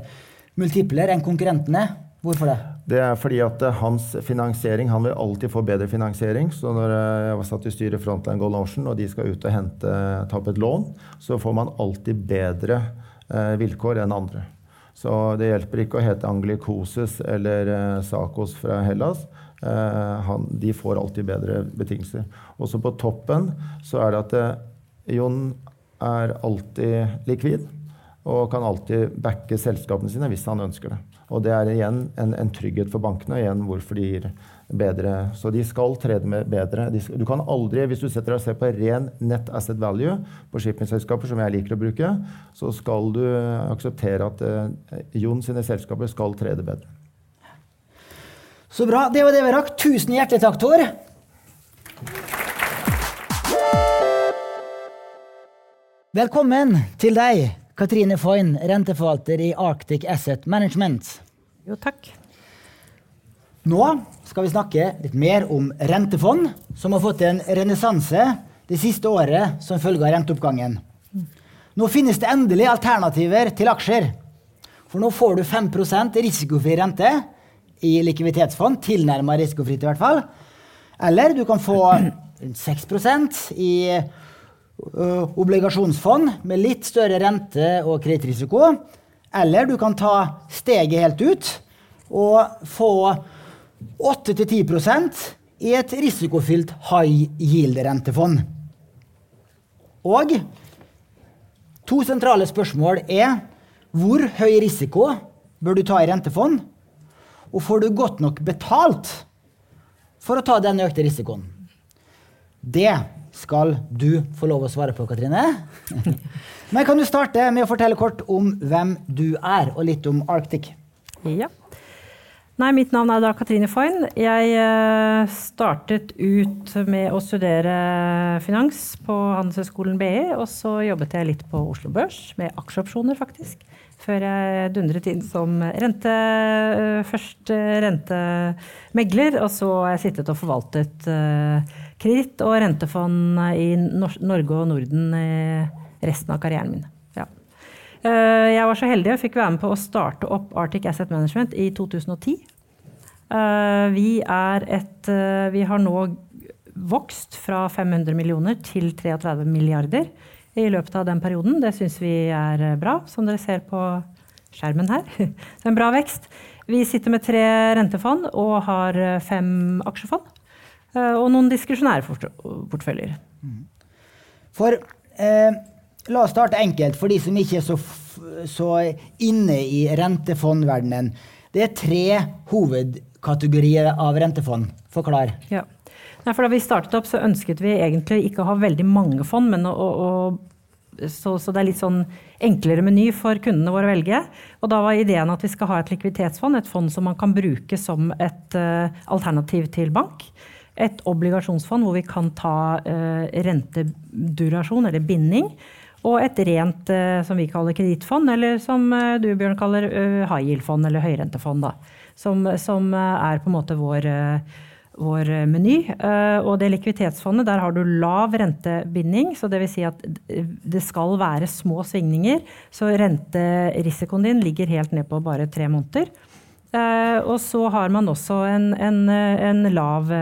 multipler enn konkurrentene. Hvorfor det? Det er fordi at eh, hans finansiering, Han vil alltid få bedre finansiering. Så når eh, jeg var satt i styret Frontline Gold Ocean, og de skal ut og hente, ta opp et lån, så får man alltid bedre eh, vilkår enn andre. Så det hjelper ikke å hete Anglikoses eller eh, Sakos fra Hellas. Eh, han, de får alltid bedre betingelser. Også på toppen så er det at eh, Jon er alltid likvid og kan alltid backe selskapene sine hvis han ønsker det. Og det er igjen en, en trygghet for bankene, igjen hvorfor de gir bedre. Så de skal trede med bedre. De, du kan aldri, Hvis du setter deg og ser på ren net asset value på shippingselskaper, som jeg liker å bruke, så skal du akseptere at eh, Jon sine selskaper skal trede bedre. Så bra. Det var det vi rakk. Tusen hjertelig takk, Tor. Velkommen til deg, Katrine Foyn, renteforvalter i Arctic Asset Management. Jo, takk. Nå skal vi snakke litt mer om rentefond, som har fått en renessanse det siste året som følge av renteoppgangen. Nå finnes det endelig alternativer til aksjer. For nå får du 5% risikofri rente i likviditetsfond, tilnærma risikofritt i hvert fall. Eller du kan få 6% i uh, obligasjonsfond med litt større rente og kredittrisiko. Eller du kan ta steget helt ut og få 8-10 i et risikofylt high yield-rentefond. Og to sentrale spørsmål er hvor høy risiko bør du ta i rentefond? Og får du godt nok betalt for å ta den økte risikoen? Det skal du få lov å svare på, Katrine. Men kan du starte med å fortelle kort om hvem du er, og litt om Arctic? Ja. Nei, mitt navn er da Katrine Foyn. Jeg eh, startet ut med å studere finans på Handelshøyskolen BI, og så jobbet jeg litt på Oslo Børs, med aksjeopsjoner, faktisk. Før jeg dundret inn som rente, eh, først rentemegler, og så har jeg sittet og forvaltet uh, kreditt og rentefond i Norge og Norden resten av karrieren min. Eh, jeg var så heldig og fikk være med på å starte opp Arctic Asset Management i 2010. Eh, vi, et, eh, vi har nå vokst fra 500 millioner til 33 milliarder i løpet av den perioden. Det syns vi er bra, som dere ser på skjermen her. Så en bra vekst. Vi sitter med tre rentefond og har fem aksjefond. Og noen diskresjonære porteføljer. For eh La oss starte enkelt, for de som ikke er så, så inne i rentefondverdenen. Det er tre hovedkategorier av rentefond. Forklar. Ja. Nei, da vi startet opp, så ønsket vi egentlig ikke å ha veldig mange fond, men å, å, så, så, det er litt sånn enklere meny for kundene våre å velge. Og da var ideen at vi skal ha et likviditetsfond, et fond som man kan bruke som et uh, alternativ til bank. Et obligasjonsfond hvor vi kan ta uh, rentedurasjon, eller binding og et rent, eh, som vi kaller kredittfond, eller som eh, du, Bjørn, kaller eh, high yield-fond, eller høyrentefond. Da. Som, som, er på en måte vår, vår meny. Og det likviditetsfondet, der har du lav rentebinding. Så det vil si at det skal være små svingninger. Så renterisikoen din ligger helt ned på bare tre måneder. Og så har man også en, en, en lav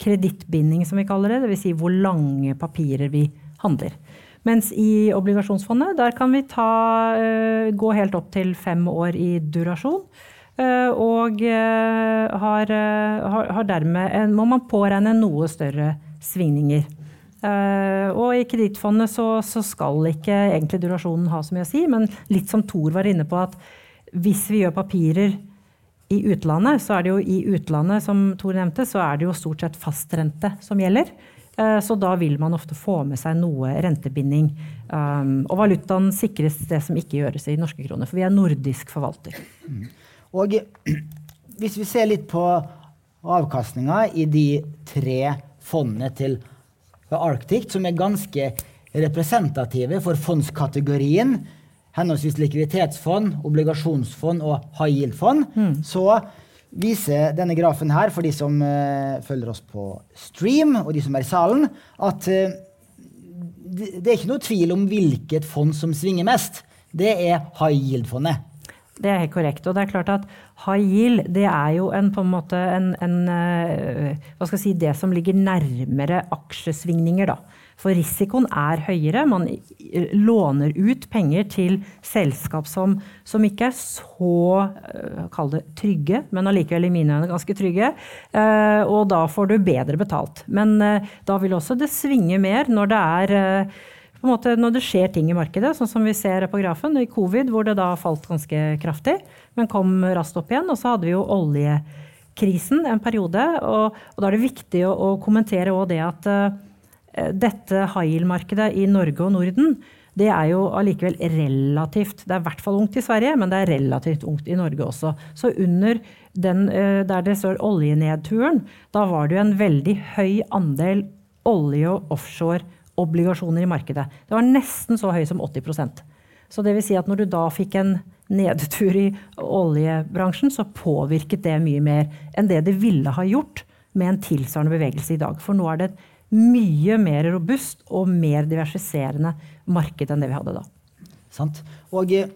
kredittbinding, som vi kaller det. Dvs. Si hvor lange papirer vi handler. Mens i obligasjonsfondet der kan vi ta, uh, gå helt opp til fem år i durasjon. Uh, og har, har, har, dermed må man påregne noe større svingninger. og i kredittfondet så, så, skal ikke egentlig durasjonen ha så mye å si, men litt som Thor var inne på, at hvis vi gjør papirer i utlandet, så er det jo i utlandet, som Thor nevnte, så er det jo stort sett fastrente som gjelder. Eh, så da vil man ofte få med seg noe rentebinding. Um, og valutaen sikres det som ikke gjøres i norske kroner, for vi er nordisk forvalter. Mm. Og hvis vi ser litt på avkastninga i de tre fondene til Arctic, som er ganske representative for fondskategorien, henholdsvis likviditetsfond, obligasjonsfond og high yield-fond, mm. så viser denne grafen her, for de som uh, følger oss på stream, og de som er i salen, at uh, det, er ikke noe tvil om hvilket fond som svinger mest. Det er high yield-fondet. Det er helt korrekt. Og det er klart at high yield det er jo en, på en måte en, en, uh, hva skal jeg si, det som ligger nærmere aksjesvingninger, da. For risikoen er høyere. Man låner ut penger til selskap som, som ikke er så uh, kall det trygge, men allikevel i mine øyne ganske trygge. Uh, og da får du bedre betalt. Men uh, da vil også det svinge mer når det er måte når det skjer ting i markedet, sånn som vi ser på grafen i covid, hvor det da falt ganske kraftig, men kom raskt opp igjen. Og så hadde vi jo oljekrisen en periode, og, og da er det viktig å, å kommentere òg det at Eh, dette high yield-markedet i Norge og Norden, det er jo allikevel relativt Det er i hvert fall ungt i Sverige, men det er relativt ungt i Norge også. Så under den eh, der det står oljenedturen, da var det jo en veldig høy andel olje- og offshore-obligasjoner i markedet. Det var nesten så høy som 80% Så det vil si at når du da fikk en nedtur i oljebransjen, så påvirket det mye mer enn det det ville ha gjort med en tilsvarende bevegelse i dag. For nå er det et mye mer robust og mer diversiserende marked enn det vi hadde da. Sant. Og eh,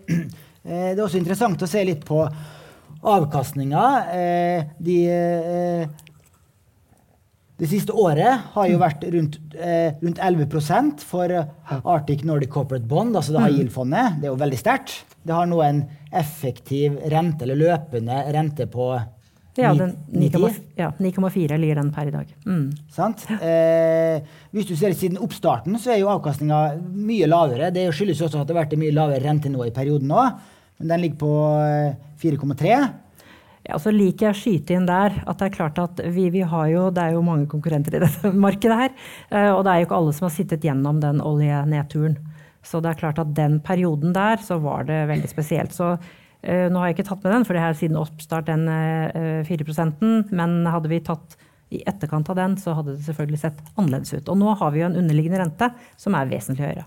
det er også interessant å se litt på avkastninga. Eh, de, eh, det siste året har jo vært rundt, eh, rundt 11% for Arctic Nordic Corporate Bond, altså det har mm. GIL-fondet. Det er jo veldig sterkt. Det har nå en effektiv rente, eller løpende rente, på ja, 9,4 ligger den per i dag. Mm. Sant? Eh, hvis du ser siden oppstarten, så er jo avkastninga mye lavere. Det skyldes også at det har vært mye lavere rente nå i perioden nå, men den ligger på 4,3. Eh, Ja, så liker jeg å skyte inn der at det er klart at vi, vi har jo, det er jo mange konkurrenter i dette markedet her. eh, Og det er jo ikke alle som har sittet gjennom den oljenedturen. Så det er klart at den perioden der så var det veldig spesielt. Så nå har jeg ikke tatt med den, for det er siden oppstart den eh, 4 Men hadde vi tatt i etterkant av den, så hadde det selvfølgelig sett annerledes ut. Og nå har vi jo en underliggende rente som er vesentlig høyere.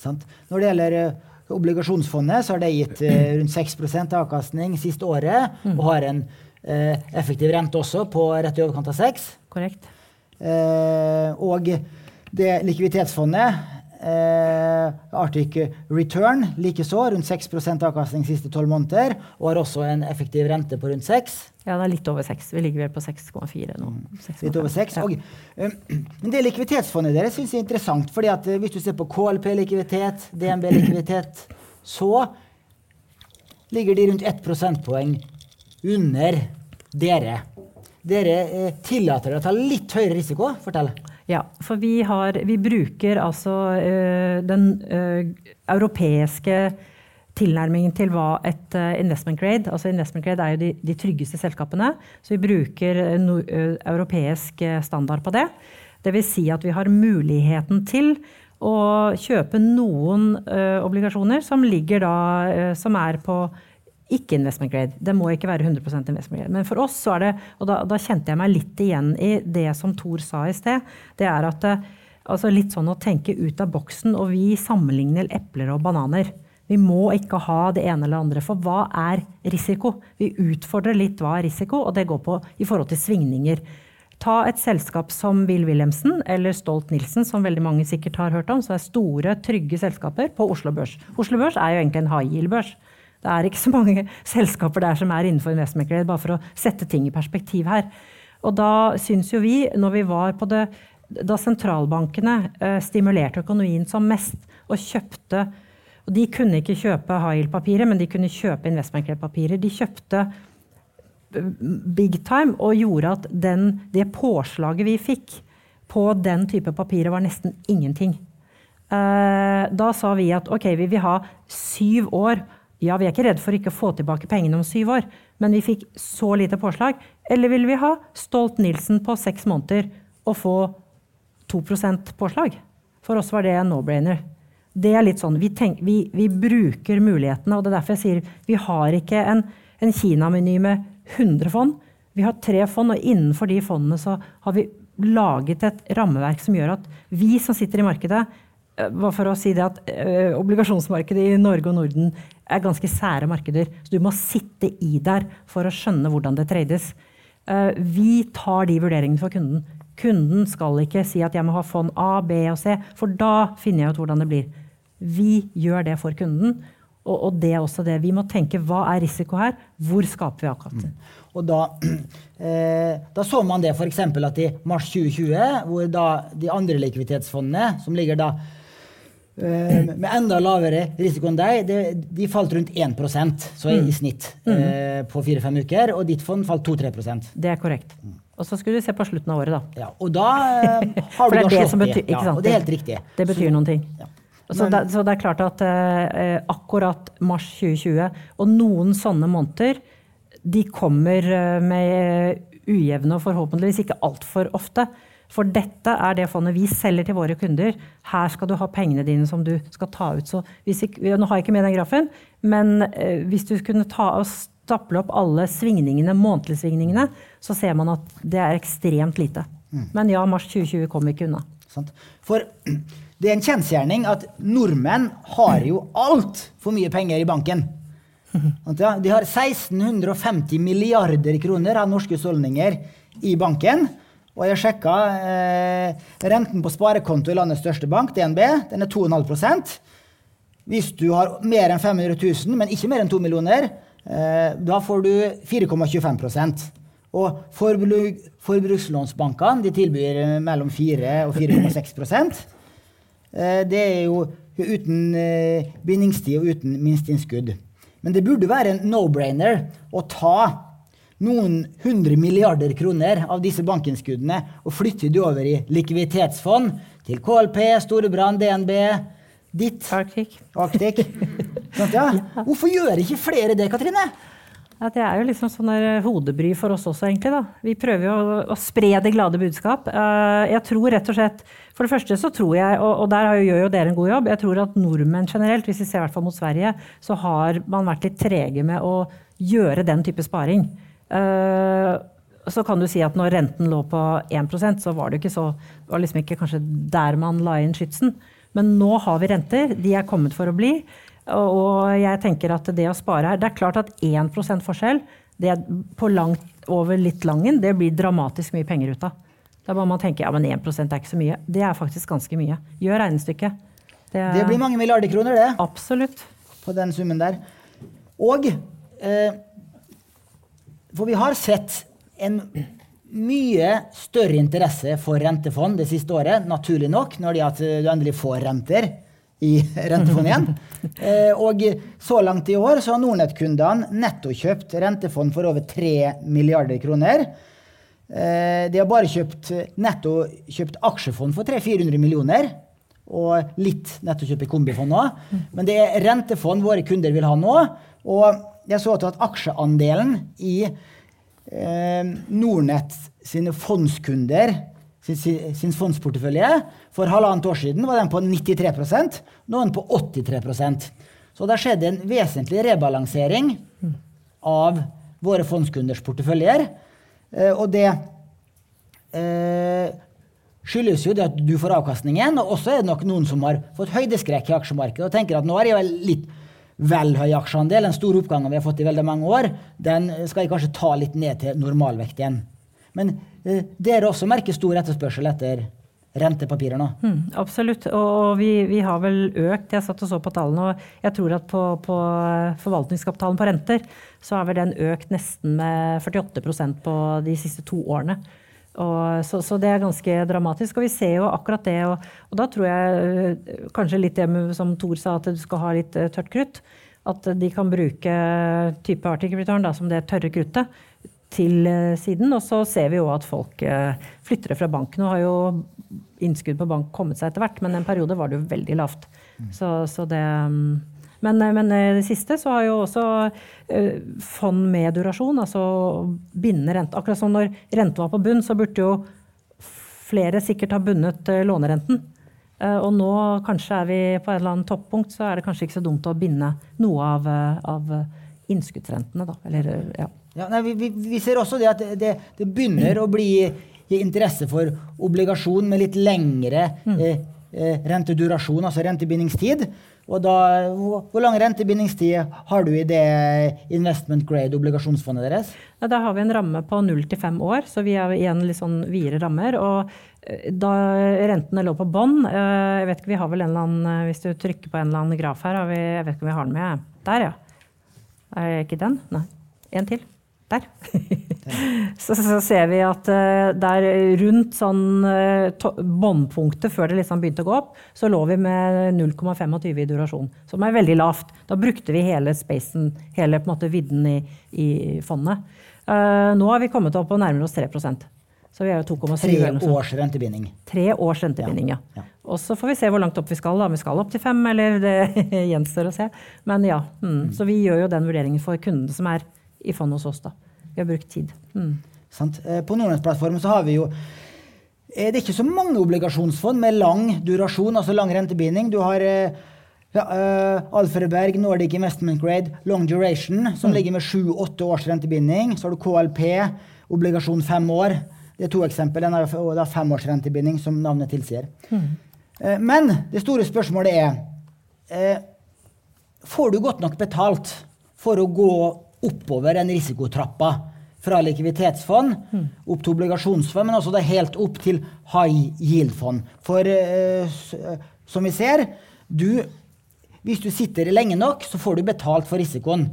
Sant? Når det gjelder eh, obligasjonsfondet, så har det gitt eh, rundt 6% avkastning siste året, og har en eh, effektiv rente også på rett i overkant av 6 Korrekt? Eh, og det likviditetsfondet, eh, Arctic Return, likeså rundt 6% avkastning siste tolv måneder, og har også en effektiv rente på rundt 6 Ja, det er litt over 6. Vi ligger vel på 6,4 nå. 6 Litt over 6. Ja. Og, eh, men det likviditetsfondet deres syns jeg er interessant. fordi at eh, hvis du ser på KLP-likviditet, DNB-likviditet, så ligger de rundt 1 prosentpoeng under dere. Dere eh, tillater dere å ta litt høyere risiko. Fortell. Ja, for vi, har, vi bruker altså uh, den uh, europeiske tilnærmingen til hva et øh, investment grade Altså investment grade er jo de, de tryggeste selskapene, så vi bruker no, europeisk standard på det. Vil si at vi har muligheten til å kjøpe noen øh, obligasjoner som ligger da øh, Som er på ikke investment grade. Det må ikke være 100 investment grade. Men for oss så er det, og da, da kjente jeg meg litt igjen i det som Thor sa i sted, det er at eh, altså litt sånn å tenke ut av boksen, og vi sammenligner epler og bananer. Vi må ikke ha det ene eller andre, for hva er risiko? Vi utfordrer litt hva er risiko, og det går på i forhold til svingninger. Ta et selskap som Bill Wilhelmsen eller Stolt-Nielsen, som veldig mange sikkert har hørt om, som er store, trygge selskaper på Oslo Børs. Oslo Børs er jo egentlig en high yield-børs. Det er ikke så mange selskaper der som er innenfor investmentgrade, bare for å sette ting i perspektiv her. Og da syns jo vi, når vi var på det Da sentralbankene eh, stimulerte økonomien som mest og kjøpte og De kunne ikke kjøpe high yield-papirer, men de kunne kjøpe investment grade-papirer. De kjøpte eh, big time og gjorde at den, det påslaget vi fikk på den type papirer, var nesten ingenting. Eh, da sa vi at ok, vi vil ha syv år. Ja, vi er ikke redd for ikke å få tilbake pengene om syv år, men vi fikk så lite påslag. Eller vil vi ha Stolt-Nielsen på seks måneder og få 2% påslag? For oss var det en no-brainer. Det er litt sånn, vi, tenk, vi, vi, bruker mulighetene, og det er derfor jeg sier vi har ikke en, en Kina-meny med 100 fond. Vi har tre fond, og innenfor de fondene så har vi laget et rammeverk som gjør at vi som sitter i markedet, bare for å si det at ø, obligasjonsmarkedet i Norge og Norden er ganske sære markeder. Så du må sitte i der for å skjønne hvordan det trades. Uh, vi tar de vurderingene for kunden. Kunden skal ikke si at jeg må ha fond A, B og C, for da finner jeg ut hvordan det blir. Vi gjør det for kunden. Og, og det er også det. Vi må tenke hva er risiko her? Hvor skaper vi avkastning? Mm. Og da, eh, da, så man det f.eks. at i mars 2020, hvor da de andre likviditetsfondene, som ligger da eh, med enda lavere risiko enn deg, det, de falt rundt 1% så i, Mm. snitt mm. på fire-fem uker. Og ditt fond falt 2-3% Det er korrekt. Og så skulle du se på slutten av året, da. ja, Og da eh, har du da det slått det. Ja, og det er helt riktig. Det betyr noen ting. Ja. Så, det, så det er klart at eh, akkurat mars 2020 og noen sånne måneder, de kommer eh, med ujevne og forhåpentligvis ikke altfor ofte. For dette er det fondet vi selger til våre kunder. Her skal du ha pengene dine som du skal ta ut. Så ikke, nå har jeg ikke med den grafen, men eh, hvis du kunne ta og staple opp alle svingningene, månedlige svingningene, så ser man at det er ekstremt lite. Men ja, mars 2020 kommer ikke unna. For det er en kjensgjerning at nordmenn har jo altfor mye penger i banken. De har 1650 milliarder kroner av norske husholdninger i banken. Og jeg sjekka eh, renten på sparekonto i landets største bank, DNB. Den er 2,5% Hvis du har mer enn 500 000, men ikke mer enn 2 millioner, eh, da får du 4,25% Og forbruk, forbrukslånsbankene de tilbyr eh, mellom 4 og 4,6 eh, Det er jo uten eh, bindingstid og uten minsteinnskudd. Men det burde være en no-brainer å ta noen hundre milliarder kroner av disse bankinnskuddene og flytter de over i likviditetsfond til KLP, Storebrand, DNB, ditt Arctic. Arctic. Sånn, ja. Hvorfor gjør ikke flere det, Katrine? Ja, det er jo liksom sånn der hodebry for oss også, egentlig. da. Vi prøver jo å, å spre det glade budskap. Uh, jeg tror rett og slett For det første så tror jeg, og, og der gjør jo dere en god jobb, jeg tror at nordmenn generelt, hvis vi ser i hvert fall mot Sverige, så har man vært litt trege med å gjøre den type sparing. Uh, så kan du si at når renten lå på 1% så var det ikke så Det var liksom ikke kanskje der man la inn skytsen. Men nå har vi renter. De er kommet for å bli. Og jeg tenker at det å spare her Det er klart at 1 forskjell det er på langt over litt langen, det blir dramatisk mye penger ut av. Da må man tenke ja, men 1% er ikke så mye. Det er faktisk ganske mye. Gjør regnestykket. Det, det blir mange milliarder kroner, det. Absolutt. På den summen der. Og eh, For vi har sett en mye større interesse for rentefond det siste året, naturlig nok, når de du endelig får renter i rentefond igjen. Eh, og så langt i år så har Nordnett-kundene nettokjøpt rentefond for over 3 milliarder kroner. Eh, de har bare kjøpt, netto kjøpt aksjefond for 300-400 millioner. Og litt nettokjøp i kombifond nå. Men det er rentefond våre kunder vil ha nå. Og jeg så at aksjeandelen i eh, Nordnett sine fondskunder sin, sin fondsportefølje. For halvannet år siden var den på 93 nå er den på 83% Så det har skjedd en vesentlig rebalansering av våre fondskunders porteføljer. Eh, og det eh, skyldes jo det at du får avkastningen, og også er det nok noen som har fått høydeskrekk i aksjemarkedet og tenker at nå er jeg vel litt vel høy aksjeandel, den store oppgangen vi har fått i veldig mange år, den skal jeg kanskje ta litt ned til normalvekt igjen. Men eh, dere også merker stor etterspørsel etter rentepapirer nå? Mm, absolutt. Og vi, vi, har vel økt. Jeg satt og så på tallene, og jeg tror at på, på forvaltningskapitalen på renter, så har vel den økt nesten med 48% på de siste to årene. Og, så, så, det er ganske dramatisk. Og vi ser jo akkurat det. Og, og da tror jeg eh, kanskje litt det med, som Thor sa, at du skal ha litt eh, tørt krutt. At de kan bruke type Arctic return da, som det tørre kruttet til eh, siden. Og så ser vi jo at folk eh, flytter det fra bank. Nå har jo innskudd på bank kommet seg etter hvert, men en periode var det jo veldig lavt. Mm. Så, så det mm, men, eh, men, det siste så har jo også fond med durasjon, altså binde rente. Akkurat som når renten var på bunn, så burde jo flere sikkert ha bundet lånerenten. Og nå kanskje er vi på et eller annet toppunkt, så er det kanskje ikke så dumt å binde noe av, av innskuddsrentene, da. Eller, ja. Ja, nei, vi, vi, ser også det at det, det, begynner å bli interesse for obligasjon med litt lengre mm. eh, eh, rentedurasjon, altså rentebindingstid. Og da, hvor, lang rentebindingstid har du i det investment grade-obligasjonsfondet deres? Ja, da har vi en ramme på null til fem år, så vi er igjen litt sånn videre rammer. Og eh, da rentene lå på bånn eh, Jeg vet ikke, vi har vel en eller annen Hvis du trykker på en eller annen graf her, vi, jeg vet ikke om vi har den med. Der, ja. Er det ikke den? Nei. En til. Der. så, så, ser vi at uh, der rundt sånn uh, båndpunktet før det liksom begynte å gå opp, så lå vi med 0,25 i durasjon. Som er veldig lavt. Da brukte vi hele spacen, hele på en måte vidden i, i fondet. Uh, nå har vi kommet opp og nærmer oss 3% så vi er jo 2,7. Tre års rentebinding. Tre års rentebinding, ja. ja. Og så får vi se hvor langt opp vi skal. Om vi skal opp til fem, eller det gjenstår å se. Men ja, mm. Mm. Så vi gjør jo den vurderingen for kundene som er i fondet hos oss. da. Vi har brukt tid. Mm. Eh, på Nordnettsplattformen så har vi jo eh, Det er ikke så mange obligasjonsfond med lang durasjon, altså lang rentebinding. Du har eh, ja, uh, Alfredberg, Nordic Investment Grade, Long Duration, som mm. ligger med sju-åtte års rentebinding. Så har du KLP, obligasjon fem år. Det er to eksempler. Den har fem års rentebinding, som navnet tilsier. Mm. Uh, men det store spørsmålet er uh, Får du godt nok betalt for å gå oppover den risikotrappa fra likviditetsfond opp til obligasjonsfond, men også det helt opp til high yield-fond. For uh, som vi ser, du, hvis du sitter lenge nok, så får du betalt for risikoen.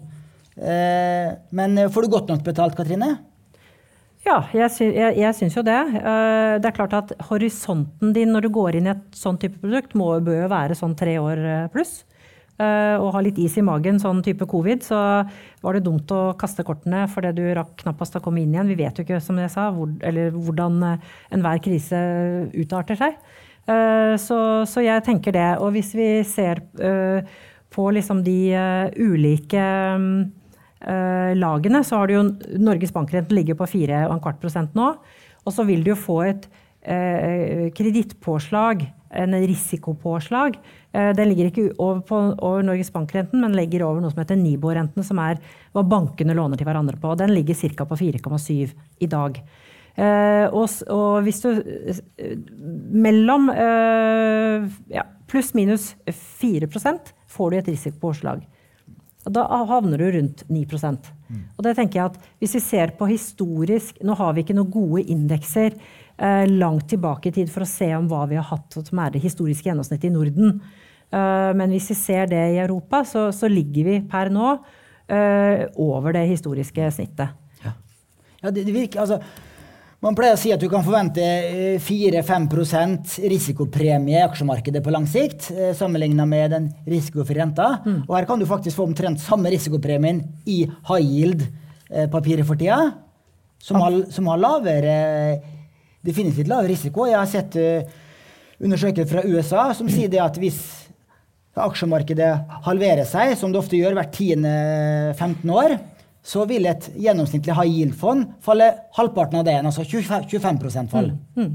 Uh, men får du godt nok betalt, Katrine? Ja, jeg, sy jeg, jeg syns jo det. Uh, det er klart at horisonten din når du går inn i et sånn type produkt, må bør være sånn tre år pluss. Eh, og ha litt is i magen, sånn type covid, så var det dumt å kaste kortene fordi du rakk knappast å komme inn igjen. Vi vet jo ikke, som jeg sa, hvor, hvordan eh, enhver krise utarter seg. Eh, så, så, jeg tenker det. Og hvis vi ser på liksom de ulike lagene, så har du jo Norges bankrente ligger på 4,25 prosent nå. Og så vil du jo få et kredittpåslag, en risikopåslag. Eh, den ligger ikke over, på, over Norges bankrenten, men legger over noe som heter Nibor-renten, som er hva bankene låner til hverandre på. Den ligger ca. på 4,7 i dag. Eh, og, og, hvis du Mellom eh, ja, pluss-minus 4% får du et risikopåslag. Da havner du rundt 9 mm. Og det tenker jeg at Hvis vi ser på historisk Nå har vi ikke noen gode indekser langt tilbake i tid for å se om hva vi har hatt som er det historiske gjennomsnittet i Norden. Eh, men hvis vi ser det i Europa, så, så ligger vi per nå eh, over det historiske snittet. Ja, ja det, det virker, altså man pleier å si at du kan forvente 4-5 eh, risikopremie i aksjemarkedet på lang sikt, sammenligna med den risikofrie renta. Mm. Og her kan du faktisk få omtrent samme risikopremien i high yield-papiret for tida, som har, som har lavere definitivt lavere risiko. Jeg har sett undersøkelser fra USA som sier at hvis aksjemarkedet halverer seg, som det ofte gjør hvert 10-15 år, så vil et gjennomsnittlig high yield-fond falle halvparten av det igjen, altså 25, 25 fall. Mm, mm.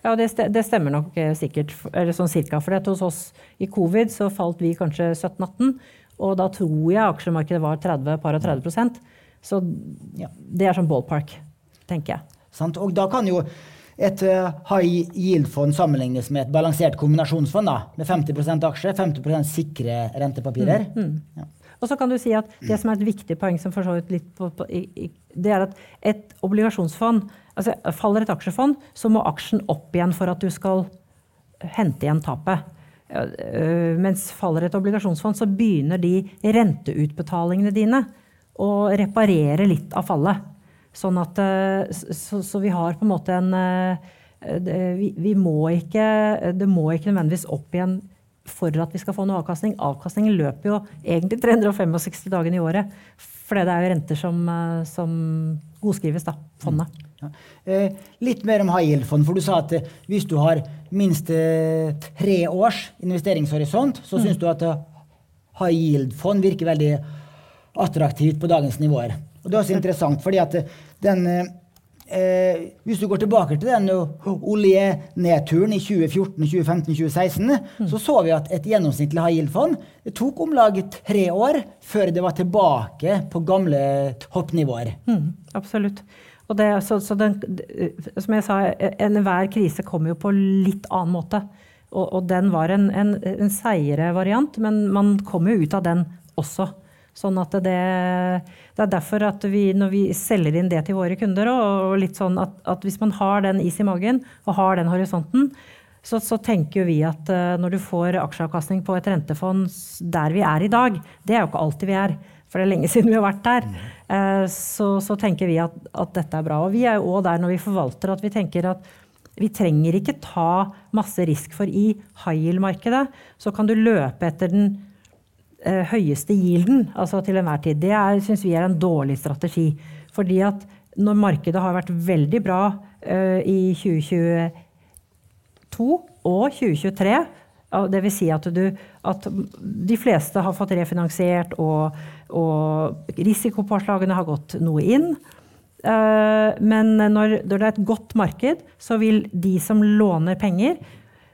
Ja, det, stemmer nok eh, sikkert, eller sånn cirka. For hos oss i covid så falt vi kanskje 17-18, og da tror jeg aksjemarkedet var 30, par og 30% Så det er sånn ballpark, tenker jeg. Sant? Og da kan jo et uh, high yield-fond sammenlignes med et balansert kombinasjonsfond da, med 50% aksjer, 50 sikre rentepapirer. Mm, mm. Ja. Og så kan du si at Det som er et viktig poeng, som for så vidt litt på, på, i, det er at et obligasjonsfond altså Faller et aksjefond, så må aksjen opp igjen for at du skal hente igjen tapet. Øh, mens faller et obligasjonsfond, så begynner de renteutbetalingene dine å reparere litt av fallet. Sånn at, øh, så, så vi har på en måte en øh, vi, vi må ikke, Det må ikke nødvendigvis opp igjen for at vi skal få noe avkastning. Avkastningen løper jo egentlig 365 dagene i året. For det er jo renter som, eh, som godskrives, da. Fondet. Ja. Eh, litt mer om high yield-fond. For du sa at eh, hvis du har minst eh, tre års investeringshorisont, så mm. syns du at eh, high yield-fond virker veldig attraktivt på dagens nivåer. Og det er også interessant, fordi at den eh, hvis du går tilbake til den oljenedturen i 2014, 2015, 2016, mm. så så vi at et gjennomsnittlig high yield-fond det tok om lag tre år før det var tilbake på gamle toppnivåer. Mm, absolutt. Og det, så, så den, som jeg sa, enhver krise kommer jo på litt annen måte. Og, og den var en, en, en seigere variant, men man kommer jo ut av den også. Sånn at det, det, er derfor at vi, når vi selger inn det til våre kunder, og, litt sånn at, at, hvis man har den is i magen og har den horisonten, så, så tenker vi at uh, når du får aksjeavkastning på et rentefond der vi er i dag, det er jo ikke alltid vi er, for det er lenge siden vi har vært der, uh, så, så, tenker vi at, at, dette er bra. Og vi er jo òg der når vi forvalter at vi tenker at vi trenger ikke ta masse risk, for i high yield-markedet så kan du løpe etter den eh, høyeste yielden altså til enhver tid, det syns vi er en dårlig strategi. Fordi at når markedet har vært veldig bra eh, i 2022 og 2023, Dvs. Si at, at de fleste har fått refinansiert, og, og risikopåslagene har gått noe inn. Uh, men når, når, det er et godt marked, så vil de som låner penger,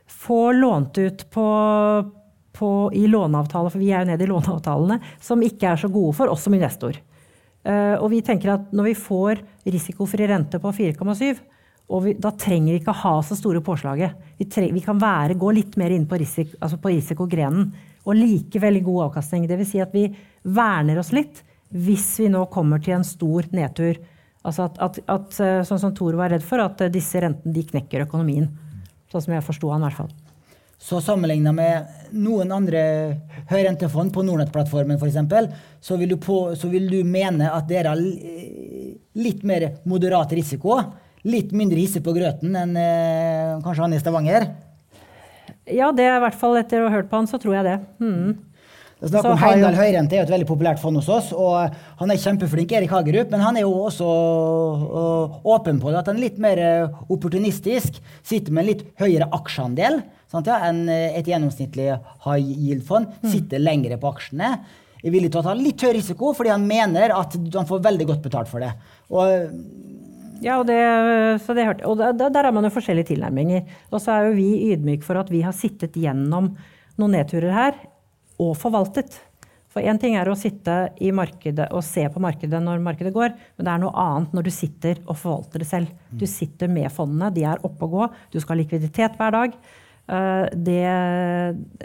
få lånt ut på, på, i låneavtaler, for vi er jo nede i låneavtalene, som ikke er så gode for oss som investor. Uh, og vi tenker at når vi får risikofri rente på 4,7, og vi, da trenger vi ikke ha så store påslaget. Vi, treng, vi kan være, gå litt mer inn på, risik, altså på risikogrenen og likevel god avkastning. Dvs. Si at vi verner oss litt hvis vi nå kommer til en stor nedtur. Altså at, at, at eh, sånn som Tor var redd for, at disse rentene de knekker økonomien. Sånn som jeg forsto han i hvert fall. Så sammenligna med noen andre høyrentefond på Nordnett-plattformen f.eks., så, vil så vil du mene at dere har litt mer moderat risiko. Litt mindre hisse på grøten enn eh, kanskje han i Stavanger? Ja, det er i hvert fall etter å ha hørt på han, så tror jeg det. Mm. Det snakk om Heimdal Høyrente er jo et veldig populært fond hos oss. og Han er kjempeflink, Erik Hagerup, men han er jo også uh, åpen på det. At han er litt mer uh, opportunistisk. Sitter med en litt høyere aksjeandel sant, ja, enn uh, et gjennomsnittlig high yield-fond. Mm. Sitter lengre på aksjene. er villig til å ta litt høy risiko fordi han mener at han får veldig godt betalt for det. Og ja, og, det, det hørte, og der, der har man jo forskjellige tilnærminger. Og så er jo vi ydmyke for at vi har sittet gjennom noen nedturer her og forvaltet. For én ting er å sitte i markedet og se på markedet når markedet går, men det er noe annet når du sitter og forvalter det selv. Du sitter med fondene, de er oppe og gå, du skal ha likviditet hver dag. Eh, det,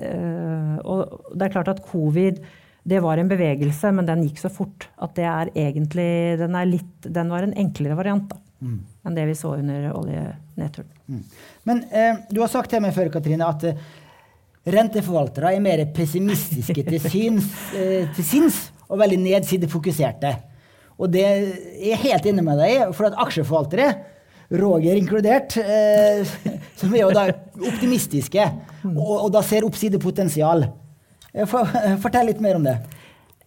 eh, og det er klart at covid det var en bevegelse, men den gikk så fort at det er egentlig Den, er litt, den var en enklere variant da, mm. enn det vi så under oljenedturen. Mm. Men eh, du har sagt til meg før, Katrine, at eh, renteforvaltere er mer pessimistiske til, syns, eh, til sinns og veldig nedsidefokuserte. Og det er jeg helt inne med deg i, for at aksjeforvaltere Roger inkludert, eh, som er jo da optimistiske mm. og, og da ser oppsidepotensial. For, fortell litt mer om det.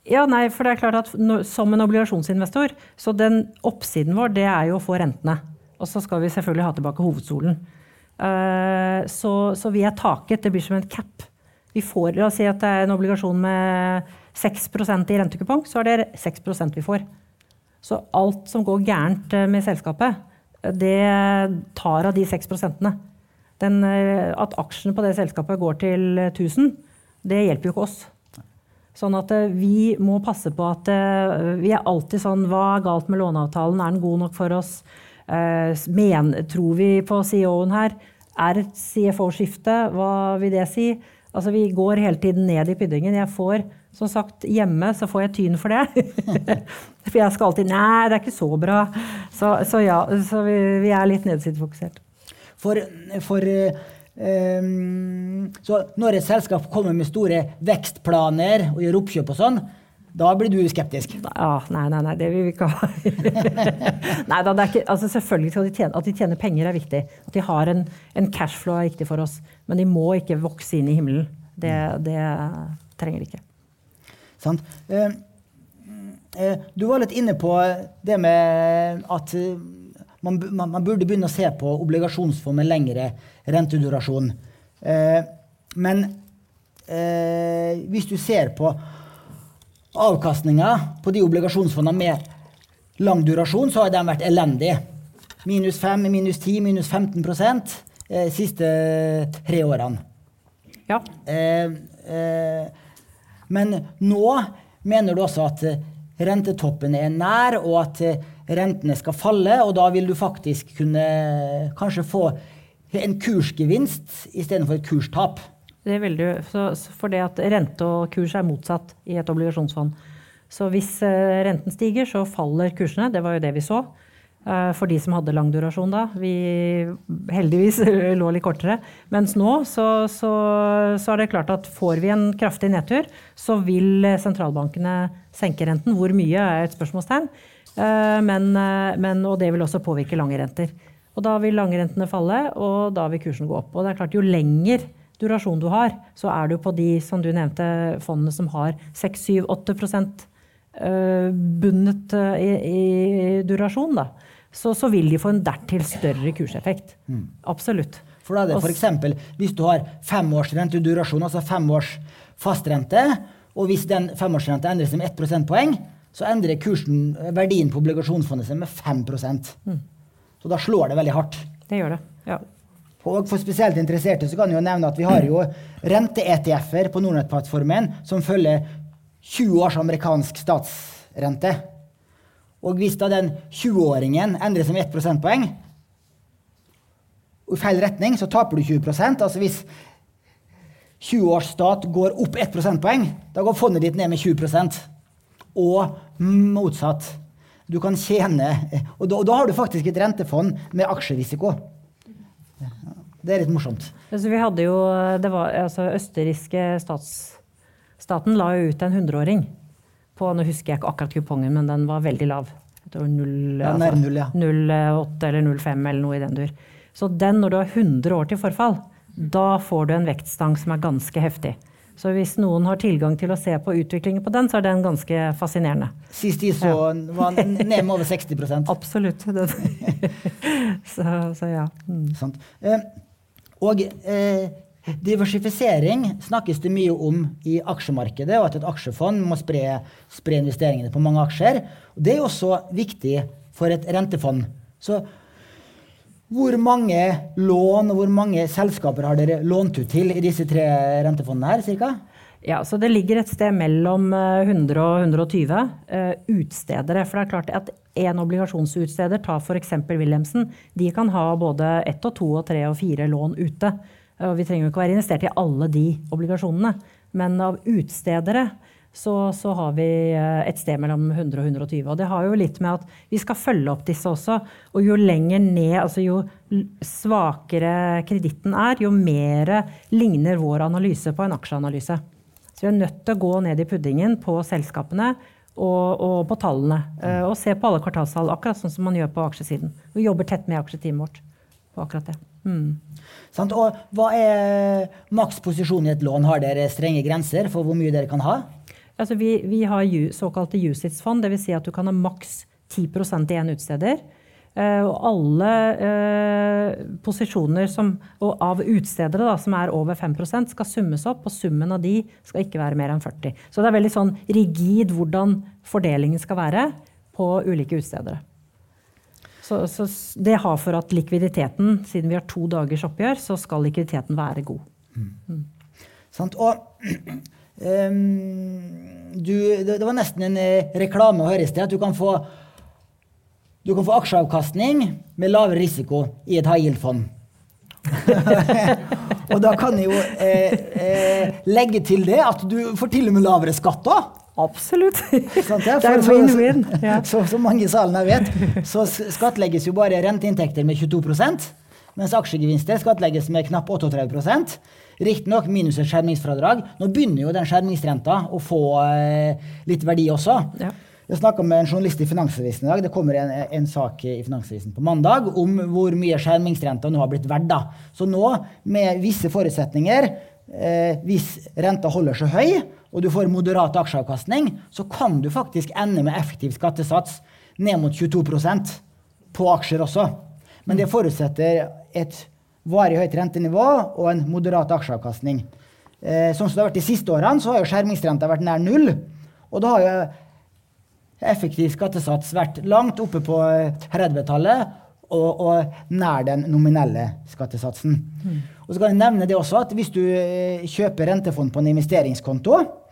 Ja, nei, for det er klart at Som en obligasjonsinvestor, så den oppsiden vår det er jo å få rentene. Og så skal vi selvfølgelig ha tilbake hovedstolen. Uh, så, så, vi er taket. Det blir som en cap. Vi får, La oss si at det er en obligasjon med 6% i rentekupong, så er det 6% vi får. Så alt som går gærent eh, med selskapet, det tar av de 6 Den, At aksjene på det selskapet går til 1000, det hjelper jo ikke oss. Sånn at eh, vi må passe på at eh, vi er alltid sånn Hva er galt med låneavtalen? Er den god nok for oss? Eh, men, tror vi på CEO-en her? Er et CFO-skifte? Hva vil det si? Altså, vi går hele tiden ned i pyddingen. Jeg får, som sagt, hjemme så får jeg tyn for det. for jeg skal alltid Nei, det er ikke så bra. Så, så ja, så vi, vi er litt nedsidefokusert. For, for Um, så når et selskap kommer med store vekstplaner og gjør oppkjøp og sånn, da blir du skeptisk? Ja, nei, nei, nei, det vil vi ikke ha. nei da, det er ikke, altså Selvfølgelig skal de tjene, at de tjener penger er viktig. At de har en, en cashflow er viktig for oss. Men de må ikke vokse inn i himmelen. Det, det trenger de ikke. Sant. Uh, uh, du var litt inne på det med at man, man, man, burde begynne å se på obligasjonsfond med lengre rentedurasjon. Eh, men eh, hvis du ser på avkastninga på de obligasjonsfondene med lang durasjon, så har de vært elendige. Minus 5, minus 10, minus 15% eh, siste tre årene. Ja. Eh, eh, men nå mener du også at rentetoppen er nær, og at rentene skal falle, og da vil du faktisk kunne kanskje få en kursgevinst istedenfor et kurstap. Det vil du, for det at rente og kurs er motsatt i et obligasjonsfond. Så hvis eh, renten stiger, så faller kursene. Det var jo det vi så. Eh, for de som hadde lang durasjon da. Vi heldigvis lå litt kortere. Mens nå så, så, så, er det klart at får vi en kraftig nedtur, så vil sentralbankene senke renten. Hvor mye er et spørsmålstegn. Eh, men, eh, men, og det vil også påvirke lange renter. Og da vil langrentene falle, og da vil kursen gå opp. Og det er klart, jo lenger durasjon du har, så er du på de som du nevnte, fondene som har 6-7-8 eh, bundet i, i durasjon, da. Så, så, vil de få en dertil større kurseffekt. Mm. Absolutt. For da er det f.eks. hvis du har femårs durasjon, altså fem års fastrente, og hvis den femårsrenta endrer seg med 1 prosentpoeng, så endrer kursen, verdien på obligasjonsfondet seg med 5 mm. Så da slår det veldig hardt. Det gjør det, ja. Og for spesielt interesserte så kan jeg jo nevne at vi har jo rente-ETF-er på Nordnett-plattformen som følger 20 års amerikansk statsrente. Og hvis da den 20-åringen endrer seg med 1 prosentpoeng i feil retning, så taper du 20% Altså hvis 20-årsstat går opp 1 prosentpoeng, da går fondet ditt ned med 20% og motsatt. Du kan tjene Og da, og da har du faktisk et rentefond med aksjerisiko. Det er litt morsomt. Altså, vi hadde jo, det var, altså, Østerrikske staten la jo ut en hundreåring på Nå husker jeg ikke akkurat kupongen, men den var veldig lav. 0, ja, altså, 0, ja. 0,8 eller 0,5 eller noe i den dur. Så den, når du har 100 år til forfall, da får du en vektstang som er ganske heftig. Så hvis noen har tilgang til å se på utviklingen på den, så er den ganske fascinerende. Sist de så ja. var ned med over 60 Absolutt. så, så, ja. Mm. Eh, og eh, Diversifisering snakkes det mye om i aksjemarkedet, og at et aksjefond må spre, spre investeringene på mange aksjer. Og det er også viktig for et rentefond. Så hvor mange lån og hvor mange selskaper har dere lånt ut til i disse tre rentefondene her, cirka? Ja, så Det ligger et sted mellom 100 og 120 uh, utstedere. For det er klart at en obligasjonsutsteder, ta f.eks. Wilhelmsen, de kan ha både ett og to og tre og fire lån ute. Og vi trenger jo ikke være investert i alle de obligasjonene. Men av utstedere så, så, har vi eh, et sted mellom 100 og 120. Og det har jo litt med at vi skal følge opp disse også. Og jo lenger ned, altså jo svakere kreditten er, jo mer ligner vår analyse på en aksjeanalyse. Så vi er nødt til å gå ned i puddingen på selskapene og, og på tallene. Eh, og se på alle kvartalstall, akkurat sånn som man gjør på aksjesiden. Vi jobber tett med aksjeteamet vårt på akkurat det. Mm. Og hva er maksposisjonen i et lån? Har dere strenge grenser for hvor mye dere kan ha? Altså vi, vi, har såkalte USITS-fond, dvs. Si at du kan ha maks 10% i en utsteder. Uh, og alle eh, posisjoner som, av utstedere da, som er over 5% skal summes opp, og summen av de skal ikke være mer enn 40 Så det er veldig sånn rigid hvordan fordelingen skal være på ulike utstedere. Så, så, det har for at likviditeten, siden vi har to dagers oppgjør, så skal likviditeten være god. Mm. Mm. Sant. Og um, du, det, var nesten en eh, reklame å høre i sted at du kan få du kan få aksjeavkastning med lavere risiko i et high yield-fond. og da kan jeg jo eh, eh, legge til det at du får til og med lavere skatt òg. Absolutt. Sånn, ja, det er win-win. Ja. Så, så, mange i salen her vet, så skattlegges jo bare renteinntekter med 22% mens aksjegevinster skattlegges med knapp 38 Riktignok minus et skjermingsfradrag. Nå begynner jo den skjermingsrenta å få eh, litt verdi også. Ja. Jeg snakka med en journalist i Finansavisen i dag. Det kommer en, en, sak i Finansavisen på mandag om hvor mye skjermingsrenta nå har blitt verdt. Så nå, med visse forutsetninger, eh, hvis renta holder seg høy, og du får moderat aksjeavkastning, så kan du faktisk ende med effektiv skattesats ned mot 22% på aksjer også. Men det forutsetter et varig høyt rentenivå og en moderat aksjeavkastning. Eh, sånn som det har vært De siste årene så har jo skjermingsrenta vært nær null. Og da har jo effektiv skattesats vært langt oppe på 30-tallet og, og, nær den nominelle skattesatsen. Mm. Og så kan jeg nevne det også at Hvis du eh, kjøper rentefond på en investeringskonto, Eh,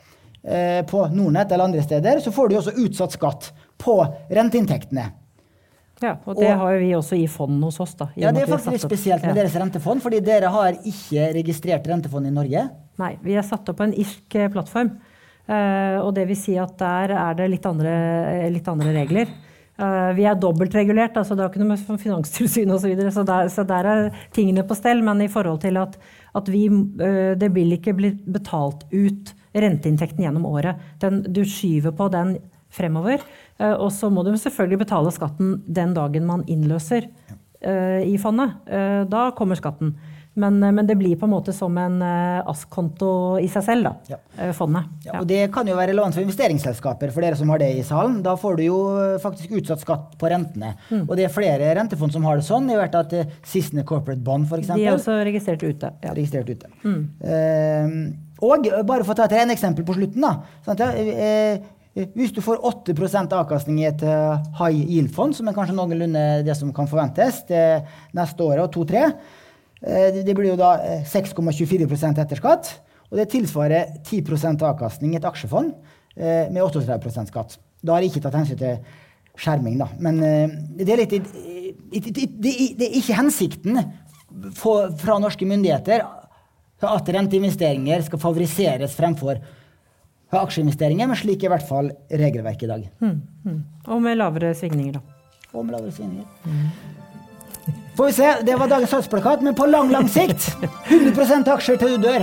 på Nordnett eller andre steder, så får du også utsatt skatt på renteinntektene. Ja, og det og, har vi også i fond hos oss. da. Ja, Det er faktisk litt spesielt med ja. deres rentefond, fordi dere har ikke registrert rentefond i Norge. Nei, vi er satt opp på en irsk eh, plattform. Uh, og det vil si at der er det litt andre, litt andre regler. Vi er dobbeltregulert, altså det har ikke noe med finanstilsyn osv. Så, videre, så, der, så der er tingene på stell. Men i forhold til at, at vi, det vil ikke bli betalt ut renteinntekten gjennom året. Den, du skyver på den fremover. Uh, og så må du selvfølgelig betale skatten den dagen man innløser uh, i fondet. Uh, da kommer skatten. Men, men, det blir på en måte som en ASK-konto i seg selv, da. Ja. Fondet. Ja, og det kan jo være relevant for investeringsselskaper, for dere som har det i salen. Da får du jo faktisk utsatt skatt på rentene. Mm. Og det er flere rentefond som har det sånn. Det har vært at Sissener Corporate Bond, f.eks. De er også registrert ute. Ja. Registrert ute. Mm. Og bare for å ta et regneeksempel på slutten, da. Sånn at, eh, hvis du får 8% avkastning i et high yield-fond, som er kanskje noenlunde det som kan forventes det neste året, og to-tre, det blir jo da 6,24% etter skatt. Og det tilsvarer 10% avkastning i et aksjefond med 38% skatt. Da har jeg ikke tatt hensyn til skjerming, da. Men det er, litt, det er ikke hensikten fra norske myndigheter at renteinvesteringer skal favoriseres fremfor aksjeinvesteringer, men slik er i hvert fall regelverket i dag. Mm, mm. Og med lavere svingninger, da. Og med lavere svingninger. Mm. Får vi se. Det var dagens salgsplakat, men på lang, lang sikt 100% aksjer til du dør.